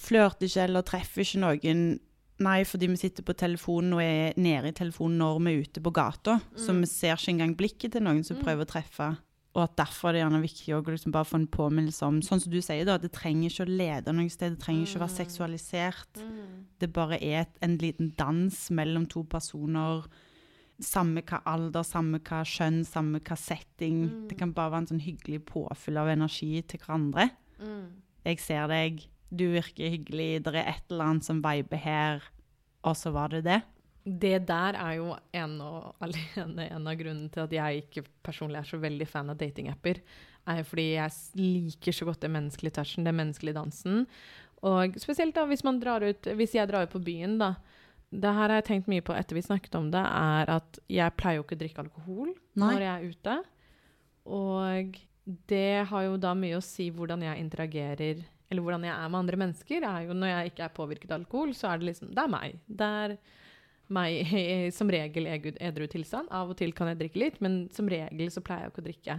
Speaker 2: flørter ikke eller treffer ikke noen. Nei, fordi vi sitter på telefonen og er nede i telefonen når vi er ute på gata. Så
Speaker 1: Mm.
Speaker 2: vi ser ikke engang blikket til noen som
Speaker 1: Mm.
Speaker 2: prøver å treffe. Og at derfor er det gjerne viktig å liksom bare få en påminnelse om Sånn som du sier, da, det trenger ikke å lede noe sted. Det trenger ikke å være
Speaker 1: Mm.
Speaker 2: seksualisert.
Speaker 1: Mm.
Speaker 2: Det bare er et, en liten dans mellom to personer. Samme hva alder, samme hva kjønn, samme hva setting.
Speaker 1: Mm.
Speaker 2: Det kan bare være en sånn hyggelig påfyll av energi til hverandre.
Speaker 1: Mm.
Speaker 2: Jeg ser deg, du virker hyggelig, det er et eller annet som viber her, og så var det det.
Speaker 1: Det der er jo en og alene en av grunnene til at jeg ikke personlig er så veldig fan av datingapper. Er fordi jeg liker så godt den menneskelige touchen, den menneskelige dansen. Og spesielt da hvis man drar ut Hvis jeg drar ut på byen, da. Det her har jeg tenkt mye på etter vi snakket om det, er at jeg pleier jo ikke å drikke alkohol
Speaker 2: Nei.
Speaker 1: når jeg er ute. Og det har jo da mye å si hvordan jeg interagerer eller hvordan jeg er med andre mennesker. er jo Når jeg ikke er påvirket av alkohol, så er det liksom Det er meg. Det er meg som regel edru tilstand. Av og til kan jeg drikke litt, men som regel så pleier jeg ikke å drikke.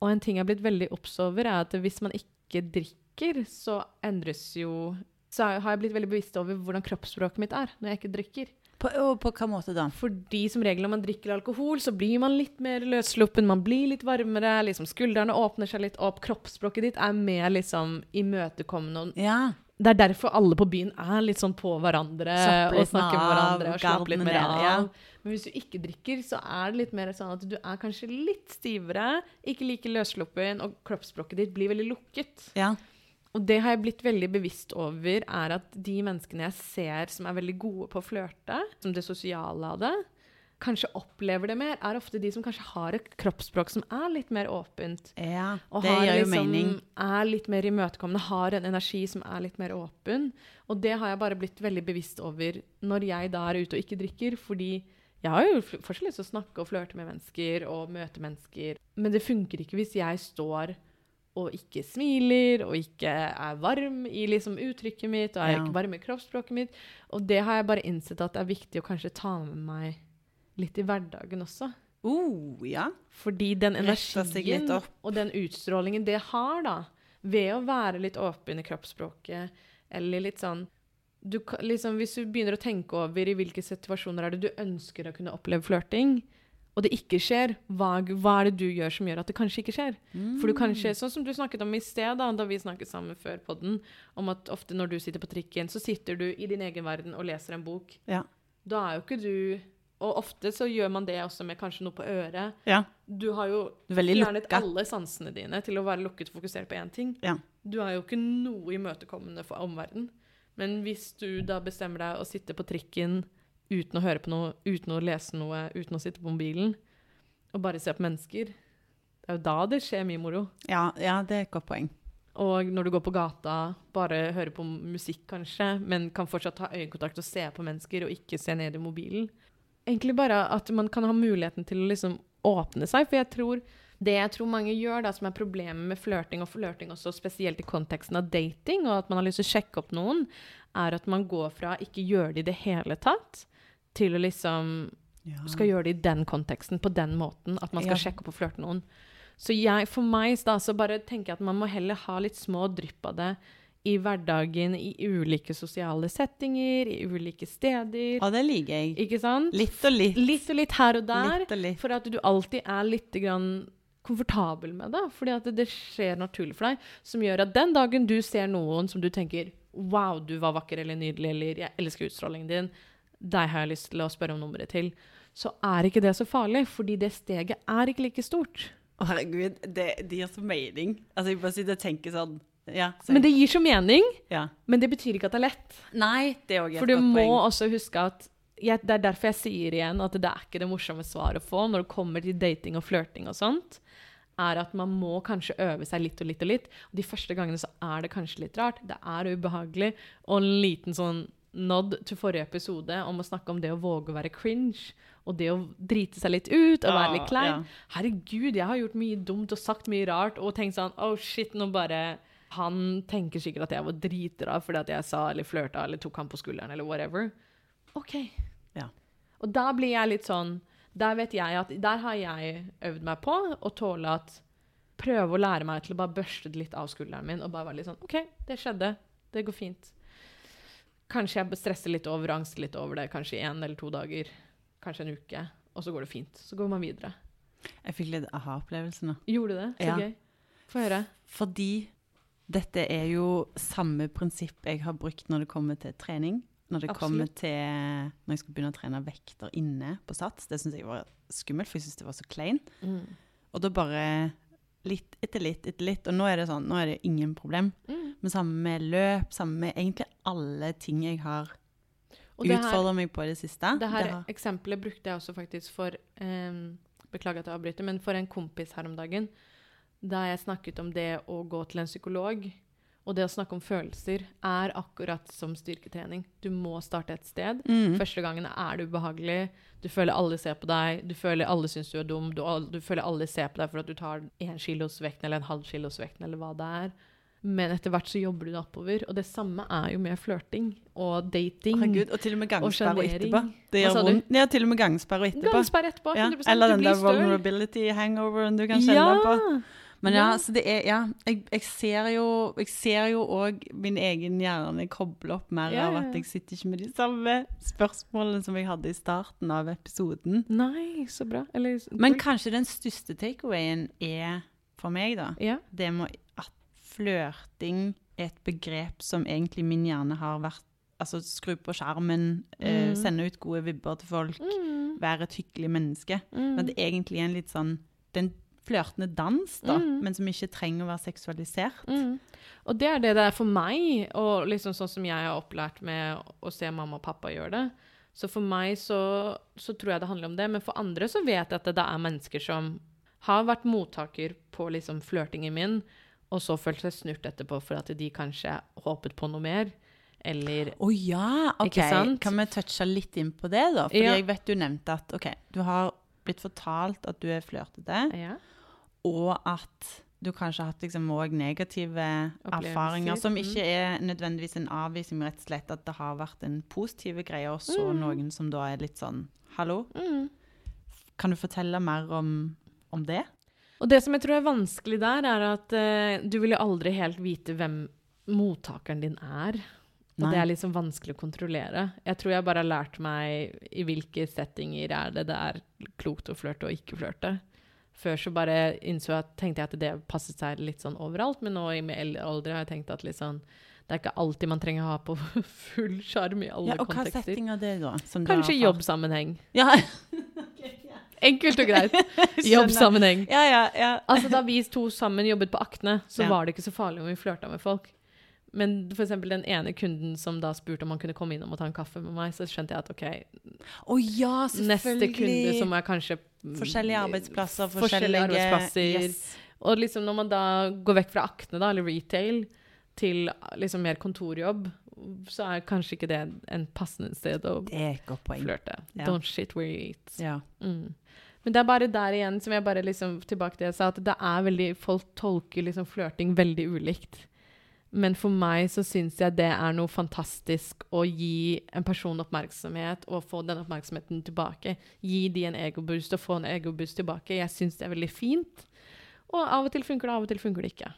Speaker 1: Og en ting jeg har blitt veldig obs over, er at hvis man ikke drikker, så endres jo Så har jeg blitt veldig bevisst over hvordan kroppsspråket mitt er når jeg ikke drikker.
Speaker 2: På, og på hva måte da?
Speaker 1: Fordi som regel når man drikker alkohol, så blir man litt mer løssluppen, man blir litt varmere, liksom skuldrene åpner seg litt opp, kroppsspråket ditt er mer liksom imøtekommende.
Speaker 2: Ja.
Speaker 1: Det er derfor alle på byen er litt sånn på hverandre og snakker med hverandre og slapper litt mer av.
Speaker 2: ja.
Speaker 1: Men hvis du ikke drikker, så er det litt mer sånn at du er kanskje litt stivere, ikke like løssluppen, og kroppsspråket ditt blir veldig lukket.
Speaker 2: ja.
Speaker 1: Og det har jeg blitt veldig bevisst over, er at de menneskene jeg ser som er veldig gode på å flørte, som det sosiale av det, kanskje opplever det mer, er ofte de som kanskje har et kroppsspråk som er litt mer åpent.
Speaker 2: ja.
Speaker 1: Og
Speaker 2: Det gjør jo
Speaker 1: liksom,
Speaker 2: mening.
Speaker 1: er litt mer imøtekommende, har en energi som er litt mer åpen. Og det har jeg bare blitt veldig bevisst over når jeg da er ute og ikke drikker, fordi jeg har jo fortsatt lyst til å snakke og flørte med mennesker og møte mennesker, men det funker ikke hvis jeg står og ikke smiler og ikke er varm i liksom uttrykket mitt og er
Speaker 2: Ja.
Speaker 1: ikke varm i kroppsspråket mitt. Og det har jeg bare innsett at det er viktig å kanskje ta med meg litt i hverdagen også.
Speaker 2: Oh, ja.
Speaker 1: Fordi den energien og den utstrålingen det har, da, ved å være litt åpen i kroppsspråket, eller litt sånn du, liksom, Hvis du begynner å tenke over i hvilke situasjoner er det du ønsker å kunne oppleve flørting, og det ikke skjer, hva, hva er det du gjør som gjør at det kanskje ikke skjer? For du kanskje, Sånn som du snakket om i sted, da, da vi snakket sammen før podden, om at ofte når du sitter på trikken, så sitter du i din egen verden og leser en bok.
Speaker 2: Ja.
Speaker 1: Da er jo ikke du Og ofte så gjør man det også med kanskje noe på øret.
Speaker 2: Ja.
Speaker 1: Du har jo fjernet alle sansene dine til å være lukket og fokusert på én ting.
Speaker 2: Ja.
Speaker 1: Du er jo ikke noe imøtekommende for omverdenen. Men hvis du da bestemmer deg å sitte på trikken uten å høre på noe, uten å lese noe, uten å sitte på mobilen, og bare se på mennesker, det er jo da det skjer mye moro.
Speaker 2: Ja, ja, det er et godt poeng.
Speaker 1: Og når du går på gata, bare hører på musikk kanskje, men kan fortsatt ha øyekontakt og se på mennesker, og ikke se ned i mobilen. Egentlig bare at man kan ha muligheten til å liksom åpne seg, for jeg tror det jeg tror mange gjør, da, som er problemet med flørting, og flørting også spesielt i konteksten av dating, og at man har lyst til å sjekke opp noen, er at man går fra ikke gjøre det i det hele tatt, til å liksom
Speaker 2: Ja.
Speaker 1: skal gjøre det i den konteksten, på den måten, at man skal
Speaker 2: Ja.
Speaker 1: sjekke opp og flørte noen. Så jeg, for meg da, så bare tenker jeg at man må heller ha litt små drypp av det i hverdagen, i ulike sosiale settinger, i ulike steder.
Speaker 2: Og det liker jeg.
Speaker 1: Ikke sant?
Speaker 2: Litt og litt.
Speaker 1: Litt og litt her og der.
Speaker 2: Litt og litt.
Speaker 1: For at du alltid er litt grann komfortabel med det. Fordi at det skjer naturlig for deg. Som gjør at den dagen du ser noen som du tenker Wow, du var vakker eller nydelig, eller jeg elsker utstrålingen din. Deg har jeg lyst til å spørre om nummeret til, så er ikke det så farlig, fordi det steget er ikke like stort.
Speaker 2: Å, herregud, det, det gir så mening. Altså, jeg bare sitter og tenker sånn Ja.
Speaker 1: Men det gir så mening,
Speaker 2: ja.
Speaker 1: men det betyr ikke at det er lett.
Speaker 2: Nei, det er også et
Speaker 1: For du må også huske at jeg, Det er derfor jeg sier igjen at det er ikke det morsomme svaret å få når det kommer til dating og flørting og sånt. Er at man må kanskje øve seg litt og litt og litt. Og de første gangene så er det kanskje litt rart. Det er ubehagelig. Og en liten sånn nod til forrige episode om å snakke om det å våge å være cringe. Og det å drite seg litt ut og være litt
Speaker 2: Ah,
Speaker 1: klein.
Speaker 2: ja.
Speaker 1: Herregud, jeg har gjort mye dumt og sagt mye rart og tenkt sånn Oh shit, nå bare Han tenker sikkert at jeg var dritrar fordi at jeg sa eller flørta eller tok han på skulderen eller whatever. OK.
Speaker 2: Ja.
Speaker 1: Og da blir jeg litt sånn Der vet jeg at Der har jeg øvd meg på å tåle at Prøve å lære meg til å bare børste det litt av skulderen min og bare være litt sånn OK, det skjedde. Det går fint. Kanskje jeg stresser litt over, angster litt over det, kanskje én eller to dager. Kanskje en uke. Og så går det fint. Så går man videre.
Speaker 2: Jeg fikk litt aha-opplevelse nå.
Speaker 1: Gjorde du det? Så
Speaker 2: Ja.
Speaker 1: gøy. Få høre.
Speaker 2: Fordi dette er jo samme prinsipp jeg har brukt når det kommer til trening. Når det kommer
Speaker 1: Absolutt.
Speaker 2: til Når jeg skal begynne å trene vekter inne på Sats. Det syns jeg var skummelt, for jeg syns det var så klein.
Speaker 1: Mm.
Speaker 2: Og da bare litt etter litt etter litt. Og nå er det sånn, nå er det ingen problem.
Speaker 1: Mm.
Speaker 2: Men samme med løp, samme med egentlig alle ting jeg har utfordra meg på i det siste.
Speaker 1: det her
Speaker 2: Det har-
Speaker 1: eksempelet brukte jeg også faktisk for um, Beklager at jeg avbryter, men for en kompis her om dagen. Da jeg snakket om det å gå til en psykolog, og det å snakke om følelser, er akkurat som styrketrening. Du må starte et sted.
Speaker 2: Mm.
Speaker 1: Første gangen er det ubehagelig. Du føler alle ser på deg. Du føler alle syns du er dum. Du, du føler alle ser på deg for at du tar én kilos vekten eller en halv kilos vekten eller hva det er. Men etter hvert så jobber du deg oppover. Og det samme er jo med flørting og dating.
Speaker 2: Herregud, og til og med gangsperre etterpå. Det gjør vondt. Ja, til og med gangsperre etterpå.
Speaker 1: Gangsperre etterpå.
Speaker 2: Ja.
Speaker 1: 100
Speaker 2: Eller den der vulnerability-hangoveren du kan kjenne
Speaker 1: Ja!
Speaker 2: på. Men ja, så det er Ja, jeg, jeg ser jo Jeg ser jo òg min egen hjerne koble opp mer
Speaker 1: Ja,
Speaker 2: av at jeg sitter ikke med de samme spørsmålene som jeg hadde i starten av episoden.
Speaker 1: Nei, så bra. Eller
Speaker 2: Men kanskje den største takeawayen er for meg, da,
Speaker 1: Ja.
Speaker 2: det med at flørting er et begrep som egentlig min hjerne har vært Altså skru på skjermen, eh,
Speaker 1: Mm.
Speaker 2: sende ut gode vibber til folk,
Speaker 1: Mm.
Speaker 2: være et hyggelig menneske.
Speaker 1: Mm.
Speaker 2: Men det er egentlig en litt sånn Den flørtende dans, da,
Speaker 1: Mm.
Speaker 2: men som ikke trenger å være seksualisert.
Speaker 1: Mm. Og det er det det er for meg, og liksom sånn som jeg har opplært med å se mamma og pappa gjøre det. Så for meg så, så tror jeg det handler om det, men for andre så vet jeg at det, det er mennesker som har vært mottaker på liksom flørtingen min, og så følt seg snurt etterpå for at de kanskje håpet på noe mer, eller
Speaker 2: Å ja! OK. Kan vi touche litt inn på det, da? Fordi
Speaker 1: Ja.
Speaker 2: jeg vet du nevnte at OK, du har blitt fortalt at du er flørtete,
Speaker 1: ja.
Speaker 2: Og at du kanskje har hatt liksom negative erfaringer, som
Speaker 1: mm.
Speaker 2: ikke er nødvendigvis en avvisning, men rett og slett at det har vært en positiv greie, og så
Speaker 1: Mm.
Speaker 2: noen som da er litt sånn Hallo?
Speaker 1: Mm.
Speaker 2: Kan du fortelle mer om, om det?
Speaker 1: Og det som jeg tror er vanskelig der, er at uh, du vil jo aldri helt vite hvem mottakeren din er. Og
Speaker 2: Nei.
Speaker 1: det er liksom vanskelig å kontrollere. Jeg tror jeg bare har lært meg i hvilke settinger er det det er klokt å flørte og ikke flørte. Før så bare innså jeg, tenkte jeg at det passet seg litt sånn overalt, men nå i min eldre alder har jeg tenkt at liksom, det er ikke alltid man trenger å ha på full sjarm i alle
Speaker 2: Ja, og hva
Speaker 1: kontekster.
Speaker 2: setting er det, da? som
Speaker 1: Kanskje jobbsammenheng.
Speaker 2: Ja,
Speaker 1: Enkelt og greit. Jobbsammenheng.
Speaker 2: Ja, ja, ja.
Speaker 1: Altså, da vi to sammen jobbet på Akne, så var det ikke så farlig om vi flørta med folk. Men for den ene kunden som da spurte om han kunne komme innom og ta en kaffe med meg, så skjønte jeg at ok,
Speaker 2: oh, ja,
Speaker 1: neste kunde som er kanskje
Speaker 2: Forskjellige arbeidsplasser,
Speaker 1: forskjellige
Speaker 2: forskjellige
Speaker 1: arbeidsplasser.
Speaker 2: Yes.
Speaker 1: Og liksom når man da går vekk fra Akne, da, eller retail, til liksom mer kontorjobb, så er kanskje ikke det en passende sted å flørte.
Speaker 2: Ja.
Speaker 1: Don't shit where you eat.
Speaker 2: Ja.
Speaker 1: Mm. Men det er bare der igjen som jeg bare liksom tilbake til jeg sa, at det er veldig Folk tolker liksom flørting veldig ulikt. Men for meg så syns jeg det er noe fantastisk å gi en person oppmerksomhet og få den oppmerksomheten tilbake. Gi de en egoboost og få en egoboost tilbake. Jeg syns det er veldig fint. Og av og til funker det, av og til funker det ikke.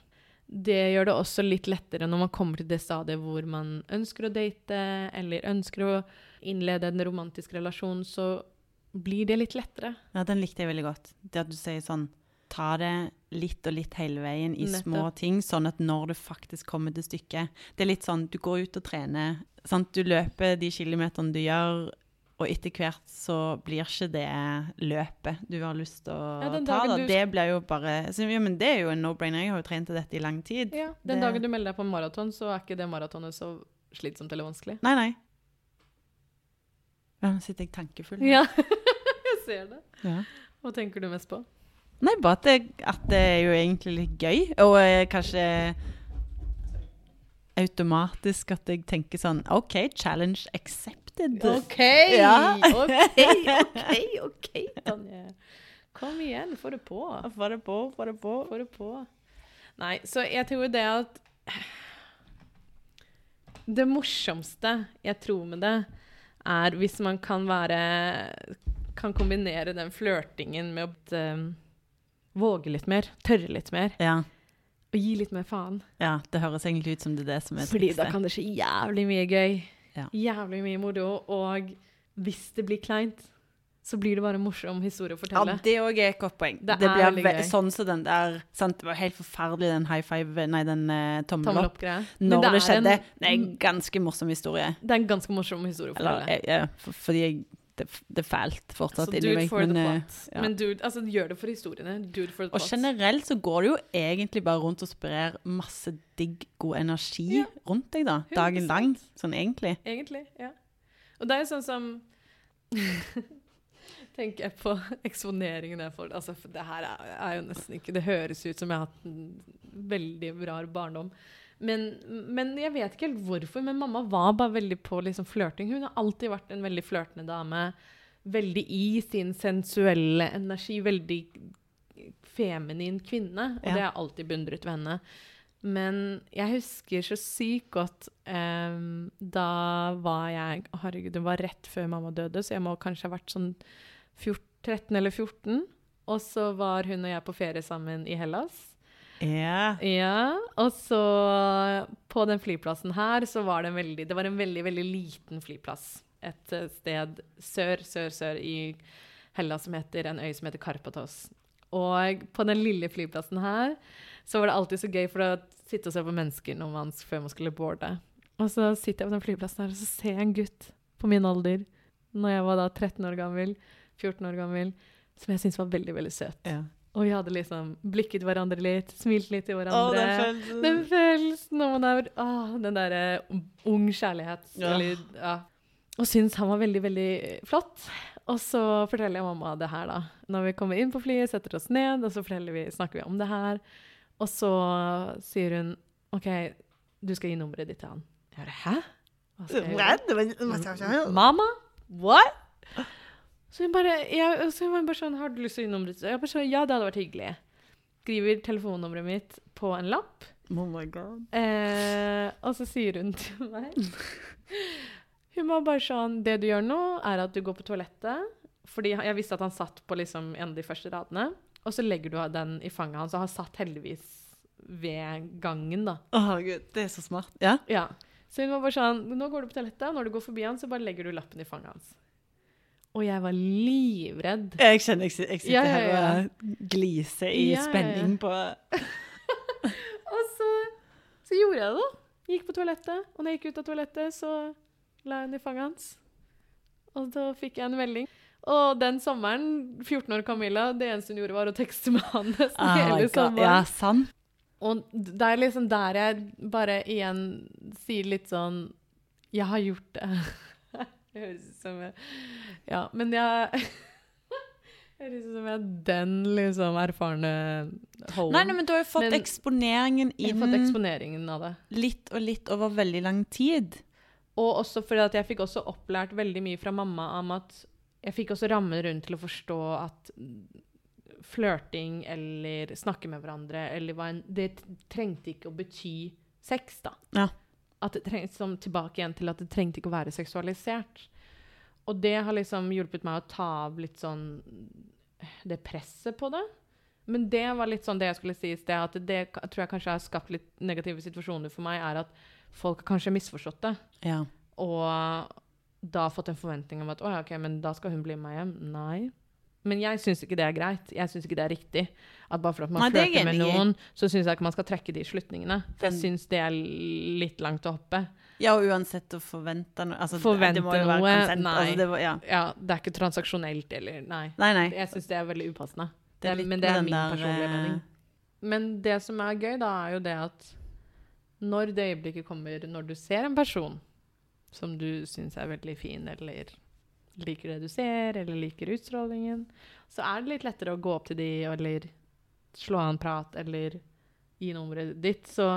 Speaker 1: Det gjør det også litt lettere når man kommer til det stadiet hvor man ønsker å date, eller ønsker å innlede en romantisk relasjon, så blir det litt lettere.
Speaker 2: ja, den likte jeg veldig godt. Det at du sier sånn Ta det litt og litt hele veien i
Speaker 1: Nettopp.
Speaker 2: små ting, sånn at når du faktisk kommer til stykket Det er litt sånn du går ut og trener. Sant? Du løper de kilometerne du gjør og etter hvert så blir ikke det løpet du har lyst til å
Speaker 1: Ja,
Speaker 2: ta. Da.
Speaker 1: du-
Speaker 2: Det blir jo bare så, ja, men Det er jo en no-brainer. Jeg har jo trent til dette i lang tid.
Speaker 1: Ja, Den
Speaker 2: Det-
Speaker 1: dagen du melder deg på en maraton, så er ikke det maratonet så slitsomt eller vanskelig.
Speaker 2: Nei, nei. Ja, nå sitter jeg tankefull.
Speaker 1: Ja, jeg ser det.
Speaker 2: Ja.
Speaker 1: Hva tenker du mest på?
Speaker 2: Nei, bare at det, at det er jo egentlig litt gøy, og eh, kanskje automatisk at jeg tenker sånn OK, challenge accepted.
Speaker 1: OK!
Speaker 2: Ja.
Speaker 1: OK, OK, OK, Tanje. Kom igjen, få det på.
Speaker 2: Få det på, få det på.
Speaker 1: Få det på. Nei, så jeg tror det at Det morsomste jeg tror med det, er hvis man kan være Kan kombinere den flørtingen med å våge litt mer, tørre litt mer,
Speaker 2: Ja,
Speaker 1: og gi litt mer faen.
Speaker 2: ja, det høres egentlig ut som det er det som er
Speaker 1: Fordi da kan det skje jævlig mye gøy.
Speaker 2: Ja.
Speaker 1: Jævlig mye moro. Og hvis det blir kleint, så blir det bare en morsom historie å fortelle.
Speaker 2: Ja, det òg er et godt poeng.
Speaker 1: Det
Speaker 2: Det, blir sånn som den der sant? Det var helt forferdelig, den high five Nei, den uh, tommel opp. Når det,
Speaker 1: det
Speaker 2: skjedde.
Speaker 1: en-
Speaker 2: det er en ganske morsom historie.
Speaker 1: Det er en ganske morsom historie å
Speaker 2: Eller,
Speaker 1: fortelle.
Speaker 2: jeg, for, fordi jeg det, det er fælt fortsatt inni meg. Men, eh, ja.
Speaker 1: Men dude, altså, gjør det for historiene. Dude for the
Speaker 2: og
Speaker 1: plot.
Speaker 2: generelt så går det jo egentlig bare rundt og sprer masse digg, god energi
Speaker 1: Ja.
Speaker 2: rundt deg, da. Dagen lang. Sånn egentlig.
Speaker 1: Egentlig, ja. Og det er jo sånn som Tenker jeg på eksponeringen jeg får altså, for Det her er, er jo nesten ikke Det høres ut som jeg har hatt en veldig rar barndom. Men, men jeg vet ikke helt hvorfor. Men mamma var bare veldig på liksom flørting. Hun har alltid vært en veldig flørtende dame. Veldig i sin sensuelle energi. Veldig feminin kvinne. Og
Speaker 2: Ja.
Speaker 1: det har jeg alltid beundret ved henne. Men jeg husker så sykt godt um, Da var jeg Herregud, det var rett før mamma døde, så jeg må kanskje ha vært sånn 14, 13 eller 14. Og så var hun og jeg på ferie sammen i Hellas.
Speaker 2: Ja.
Speaker 1: Ja, og så på den flyplassen her så var det en veldig Det var en veldig, veldig liten flyplass. Et eh, sted sør, sør, sør i Hellas som heter en øy som heter Karpatos. Og på den lille flyplassen her så var det alltid så gøy for å sitte og se på mennesker når man, før man skulle boarde. Og så sitter jeg på den flyplassen her, og så ser jeg en gutt på min alder, når jeg var da 13 år gammel, 14 år gammel, som jeg syntes var veldig, veldig søt.
Speaker 2: ja.
Speaker 1: Og vi hadde liksom blikket hverandre litt, smilt litt til
Speaker 2: Å,
Speaker 1: hverandre.
Speaker 2: den følelsen.
Speaker 1: Den følelsen når man er åh, Den derre ung kjærlighet.
Speaker 2: Ja.
Speaker 1: Eller, ja. Og syns han var veldig, veldig flott. Og så forteller jeg mamma det her, da. Når vi kommer inn på flyet, setter oss ned, og så vi, snakker vi om det her. Og så sier hun OK, du skal gi nummeret ditt til han. Jeg bare, Hæ? Mamma? What? Så hun bare, jeg, så hun bare sånn, har du lyst til å gi nummeret? Jeg bare sånn, ja, det hadde vært hyggelig. Skriver telefonnummeret mitt på en lapp.
Speaker 2: Oh my god.
Speaker 1: Eh, og så sier hun til meg Hun var bare sånn Det du gjør nå, er at du går på toalettet. Fordi jeg visste at han satt på liksom en av de første radene. Og så legger du den i fanget hans. Og han satt heldigvis ved gangen, da.
Speaker 2: Å, Gud, Det er så smart. Ja.
Speaker 1: Ja. Så hun var bare sånn Nå går du på toalettet, og når du går forbi han, så bare legger du lappen i fanget hans. Og jeg var livredd.
Speaker 2: Jeg kjenner jeg, jeg sitter
Speaker 1: Ja, ja, ja.
Speaker 2: her og gliser i spenning på
Speaker 1: Og så, så gjorde jeg det, da. Gikk på toalettet. Og når jeg gikk ut av toalettet, så la jeg den i fanget hans. Og da fikk jeg en melding. Og den sommeren, 14 år Camilla, det eneste hun gjorde, var å tekste med han nesten
Speaker 2: Oh
Speaker 1: hele sommeren.
Speaker 2: Ja, sant.
Speaker 1: Og det er liksom der jeg bare igjen sier litt sånn Jeg har gjort det. Det høres ut som jeg Ja, men jeg høres ut som jeg er den liksom erfarne Holden.
Speaker 2: Nei, nei, men du har jo fått
Speaker 1: Men-
Speaker 2: eksponeringen inn
Speaker 1: fått eksponeringen av det.
Speaker 2: litt og litt over veldig lang tid.
Speaker 1: Og også fordi at jeg fikk også opplært veldig mye fra mamma om at jeg fikk også rammen rundt til å forstå at flørting eller snakke med hverandre eller en Det trengte ikke å bety sex, da.
Speaker 2: Ja.
Speaker 1: At det trengte, som tilbake igjen til at det trengte ikke å være seksualisert. Og det har liksom hjulpet meg å ta av litt sånn det presset på det. Men det var litt sånn det jeg skulle si i sted, at det tror jeg kanskje har skapt litt negative situasjoner for meg, er at folk har kanskje misforstått det.
Speaker 2: Ja.
Speaker 1: Og da fått en forventning om at å ja, ok, men da skal hun bli med hjem. Nei. Men jeg syns ikke det er greit. Jeg syns ikke det er riktig. At bare for at man
Speaker 2: er
Speaker 1: flørter med noen, så syns jeg ikke man skal trekke de slutningene. For jeg syns det er litt langt å hoppe.
Speaker 2: Ja, og uansett å forvente noe altså,
Speaker 1: Forvente
Speaker 2: det må jo være consent,
Speaker 1: nei.
Speaker 2: Altså, det må, ja.
Speaker 1: Ja, det er ikke transaksjonelt eller Nei.
Speaker 2: Nei, nei.
Speaker 1: Jeg syns det er veldig upassende.
Speaker 2: Det er
Speaker 1: men det er min
Speaker 2: der,
Speaker 1: personlige
Speaker 2: eh,
Speaker 1: mening. Men det som er gøy, da, er jo det at når det øyeblikket kommer når du ser en person som du syns er veldig fin, eller liker det du ser, eller liker utstrålingen, så er det litt lettere å gå opp til de, eller slå av en prat, eller gi nummeret ditt. Så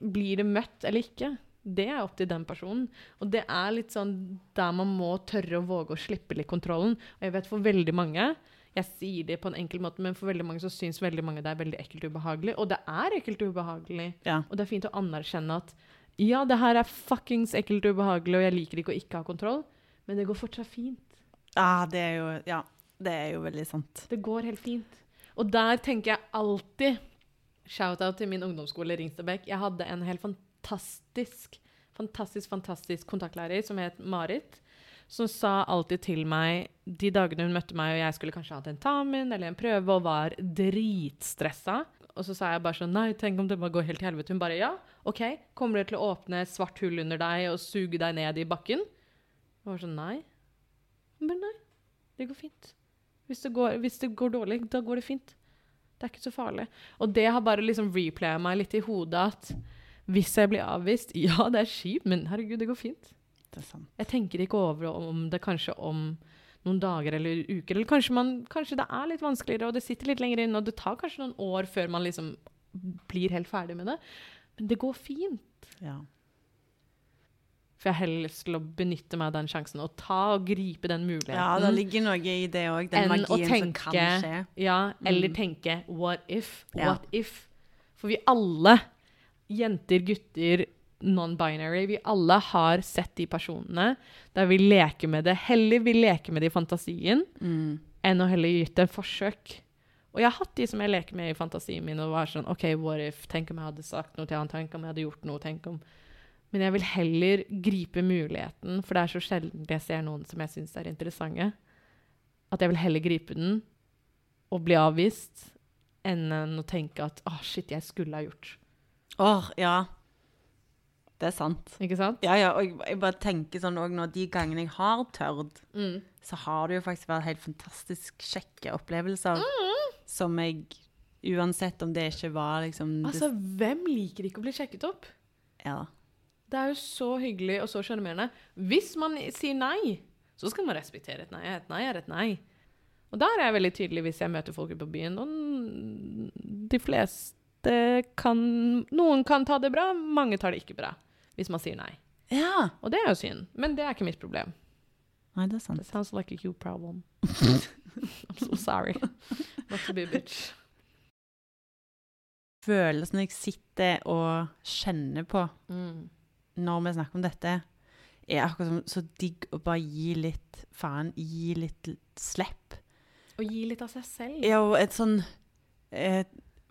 Speaker 1: blir det møtt eller ikke, det er opp til den personen. Og det er litt sånn der man må tørre å våge å slippe litt kontrollen. Og jeg vet for veldig mange jeg sier det på en enkel måte, men for veldig mange så syns veldig mange det er veldig ekkelt og ubehagelig. Og det er ekkelt og ubehagelig.
Speaker 2: Ja.
Speaker 1: Og det er fint å anerkjenne at ja, det her er fuckings ekkelt og ubehagelig, og jeg liker ikke å ikke ha kontroll, men det går fortsatt fint.
Speaker 2: Ja, det er jo Ja, det er jo veldig sant.
Speaker 1: Det går helt fint. Og der tenker jeg alltid Shout-out til min ungdomsskole Ringstadbekk. Jeg hadde en helt fantastisk, fantastisk, fantastisk kontaktlærer som het Marit. Som sa alltid til meg de dagene hun møtte meg, og jeg skulle kanskje ha tentamen eller en prøve og var dritstressa. Og så sa jeg bare sånn Nei, tenk om det bare går helt til helvete. Hun bare ja, OK. Kommer det til å åpne et svart hull under deg og suge deg ned i bakken? Jeg var sånn Nei. Men nei. Det går fint. Hvis det går, hvis det går dårlig, da går det fint. Det er ikke så farlig. Og det har bare liksom replaya meg litt i hodet at hvis jeg blir avvist Ja, det er kjipt, men herregud, det går fint.
Speaker 2: Det sant.
Speaker 1: Jeg tenker ikke over om det kanskje om noen dager eller uker. Eller kanskje, man, kanskje det er litt vanskeligere, og det sitter litt lenger inn, og det tar kanskje noen år før man liksom blir helt ferdig med det. Men det går fint.
Speaker 2: Ja.
Speaker 1: For jeg har heller lyst til å benytte meg av den sjansen og ta og gripe den muligheten.
Speaker 2: ja, det ligger noe i det òg, den magien
Speaker 1: tenke, som
Speaker 2: kan skje.
Speaker 1: Ja, eller
Speaker 2: Mm.
Speaker 1: tenke what if?
Speaker 2: Ja.
Speaker 1: What if? For vi alle, jenter, gutter, non-binary, vi alle har sett de personene der vi leker med det. Heller vi leker med det i fantasien
Speaker 2: Mm.
Speaker 1: enn å heller gi det et forsøk. Og jeg har hatt de som jeg leker med i fantasien min, og var sånn OK, what if? Tenk om jeg hadde sagt noe til han? Tenk om jeg hadde gjort noe? Tenk om Men jeg vil heller gripe muligheten, for det er så sjelden jeg ser noen som jeg syns er interessante, at jeg vil heller gripe den og bli avvist, enn å tenke at ah, shit, jeg skulle ha gjort.
Speaker 2: Åh, ja. Det er sant.
Speaker 1: Ikke sant?
Speaker 2: Ja, ja, og jeg, jeg bare tenker sånn òg nå, de gangene jeg har tørt,
Speaker 1: Mm.
Speaker 2: så har det jo faktisk vært helt fantastisk kjekke opplevelser. Som jeg Uansett om det ikke var liksom
Speaker 1: Altså, hvem liker ikke å bli sjekket opp?
Speaker 2: ja.
Speaker 1: Det er jo så hyggelig og så sjarmerende. Hvis man sier nei, så skal man respektere et nei. Et nei er et nei. Og der er jeg veldig tydelig hvis jeg møter folk på byen. Og de fleste kan Noen kan ta det bra, mange tar det ikke bra. Hvis man sier nei.
Speaker 2: ja.
Speaker 1: Og det er jo synd. Men det er ikke mitt problem.
Speaker 2: Nei, det er sant.
Speaker 1: That sounds like a you problem. I'm so sorry. Not to be a bitch.
Speaker 2: Følelsen jeg sitter og kjenner på
Speaker 1: Mm.
Speaker 2: Når vi snakker om dette, er akkurat som så digg å bare gi litt faen, gi litt slipp.
Speaker 1: Og gi litt av seg selv.
Speaker 2: Ja, og et sånn eh,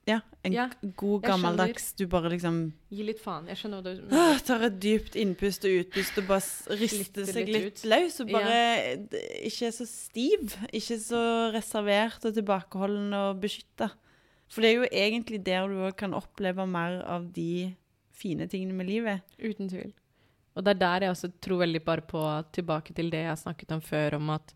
Speaker 2: Ja, en
Speaker 1: Ja,
Speaker 2: god gammeldags Du bare liksom
Speaker 1: Gi litt faen. Jeg skjønner hva du
Speaker 2: øh, tar et dypt innpust og utpust og bare rister seg
Speaker 1: litt
Speaker 2: litt, løs. Og bare ja. ikke så stiv. Ikke så reservert og tilbakeholden og beskytta. For det er jo egentlig der du òg kan oppleve mer av de fine tingene med livet.
Speaker 1: Uten tvil. Og det er der jeg også tror veldig bare på, tilbake til det jeg snakket om før, om at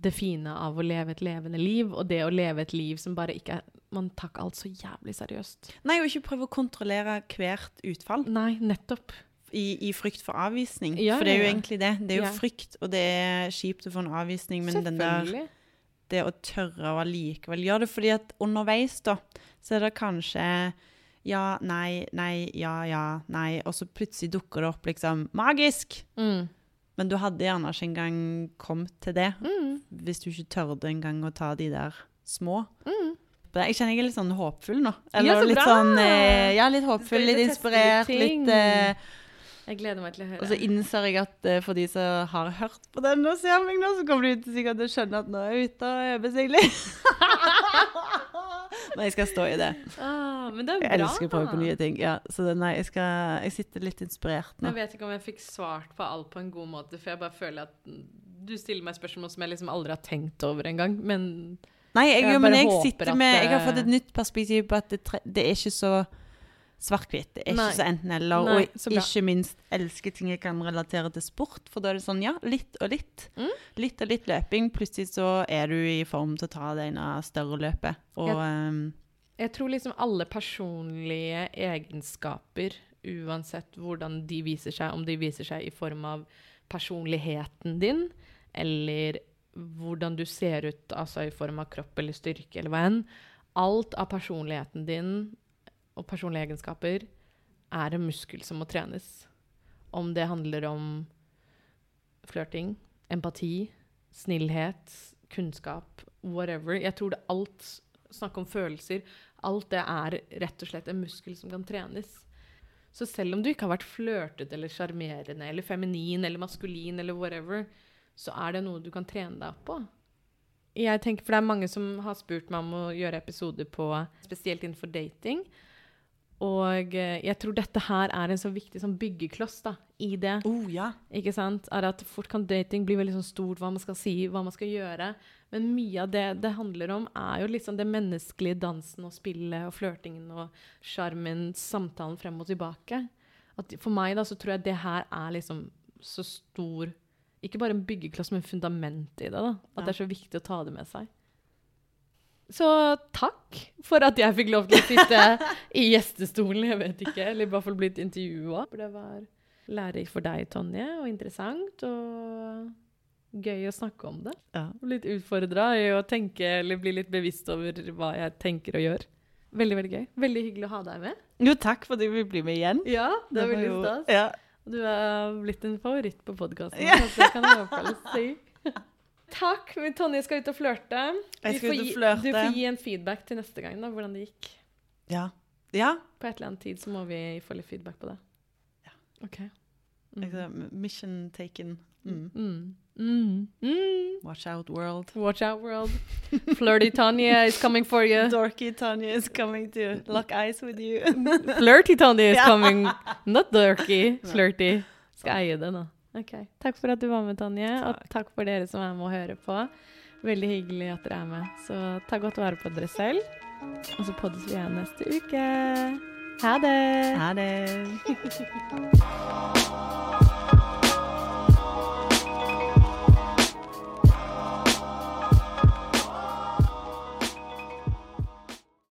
Speaker 1: det fine av å leve et levende liv, og det å leve et liv som bare ikke er Man tar ikke alt så jævlig seriøst.
Speaker 2: Nei, og ikke prøve å kontrollere hvert utfall
Speaker 1: Nei, nettopp.
Speaker 2: i, i frykt for avvisning.
Speaker 1: Ja,
Speaker 2: for det er jo
Speaker 1: ja, ja.
Speaker 2: egentlig det. Det er jo
Speaker 1: Ja.
Speaker 2: frykt, og det er kjipt å få en avvisning, men den der det å tørre å allikevel gjøre det. Fordi at underveis, da, så er det kanskje ja, nei, nei, ja, ja, nei. Og så plutselig dukker det opp liksom magisk.
Speaker 1: Mm.
Speaker 2: Men du hadde gjerne ikke engang kommet til det
Speaker 1: Mm.
Speaker 2: hvis du ikke tørde engang å ta de der små.
Speaker 1: Mm.
Speaker 2: Jeg kjenner jeg er litt sånn håpfull nå.
Speaker 1: Ja, så
Speaker 2: litt
Speaker 1: bra!
Speaker 2: sånn eh, Ja, litt håpfull, litt inspirert,
Speaker 1: litt
Speaker 2: eh,
Speaker 1: Jeg gleder meg til å høre.
Speaker 2: Og så innser jeg at uh, for de som har hørt på den og ser meg nå, så kommer de til sikkert til å skjønne at nå er jeg ute og øver seg litt. Men jeg skal stå i det.
Speaker 1: ah, men det er
Speaker 2: Jeg
Speaker 1: bra.
Speaker 2: elsker å prøve på nye ting. Ja, så det, nei, jeg, skal, jeg sitter litt inspirert nå.
Speaker 1: Jeg vet ikke om jeg fikk svart på alt på en god måte, for jeg bare føler at du stiller meg spørsmål som jeg liksom aldri har tenkt over engang. Men
Speaker 2: Nei, jeg,
Speaker 1: Jeg
Speaker 2: men jeg sitter med Jeg har fått et nytt perspektiv på at det, det er ikke så svart-hvitt. Er
Speaker 1: Nei.
Speaker 2: ikke så enten-eller. Og
Speaker 1: så
Speaker 2: ikke minst elsker ting jeg kan relatere til sport, for da er det sånn, ja, litt og litt.
Speaker 1: Mm.
Speaker 2: Litt og litt løping. Plutselig så er du i form til å ta det ene større løpet. Og
Speaker 1: Jeg-
Speaker 2: ehm,
Speaker 1: Jeg tror liksom alle personlige egenskaper, uansett hvordan de viser seg, om de viser seg i form av personligheten din, eller hvordan du ser ut, altså i form av kropp eller styrke eller hva enn, alt av personligheten din og personlige egenskaper er en muskel som må trenes. Om det handler om flørting, empati, snillhet, kunnskap, whatever. Jeg tror det alt Snakk om følelser. Alt det er rett og slett en muskel som kan trenes. Så selv om du ikke har vært flørtete eller sjarmerende eller feminin eller maskulin eller whatever, så er det noe du kan trene deg opp på. Jeg tenker, For det er mange som har spurt meg om å gjøre episoder på spesielt innenfor dating. Og eh, jeg tror dette her er en så viktig sånn byggekloss da, i det.
Speaker 2: oh, ja.
Speaker 1: Ikke sant? Er at fort kan dating bli veldig sånn stort, hva man skal si, hva man skal gjøre. Men mye av det det handler om, er jo liksom det menneskelige dansen og spillet og flørtingen og sjarmen, samtalen frem og tilbake. At for meg da, så tror jeg det her er liksom så stor Ikke bare en byggekloss, men fundament i det. da. At
Speaker 2: Ja.
Speaker 1: det er så viktig å ta det med seg. Så takk for at jeg fikk lov til å sitte i gjestestolen, jeg vet ikke. Eller i hvert fall blitt intervjua. Det var lærerikt for deg, Tonje, og interessant. Og gøy å snakke om det.
Speaker 2: ja.
Speaker 1: Litt utfordra i å tenke eller bli litt bevisst over hva jeg tenker og gjør. Veldig, veldig gøy. Veldig hyggelig å ha deg med.
Speaker 2: Jo, takk for at du vil bli med igjen.
Speaker 1: Ja, det er
Speaker 2: var
Speaker 1: veldig stas.
Speaker 2: Ja.
Speaker 1: Du er blitt en favoritt på podkasten.
Speaker 2: Ja.
Speaker 1: Det kan jeg i hvert fall si. Takk. Men Tonje skal ut og flørte.
Speaker 2: Jeg skal ut og
Speaker 1: gi-
Speaker 2: flørte.
Speaker 1: Du får gi en feedback til neste gang, da, hvordan det gikk.
Speaker 2: Ja. ja.
Speaker 1: På et eller annet tid så må vi få litt feedback på det.
Speaker 2: Ja.
Speaker 1: OK. Mm.
Speaker 2: Mission taken. Mm.
Speaker 1: Mm. Mm. Mm.
Speaker 2: Watch out, world.
Speaker 1: Watch out, world. Flirty Tanya is coming for you.
Speaker 2: Dorky Tanya is coming to lock eyes with you.
Speaker 1: Flirty Tanya is coming. Not dorky. Flirty. Skal eie det nå. Ok. Takk for at du var med, Tonje. Og takk for dere som er med og hører på. Veldig hyggelig at dere er med. Så ta godt vare på dere selv. Og så poddes vi igjen neste uke. Ha det!
Speaker 2: Ha det.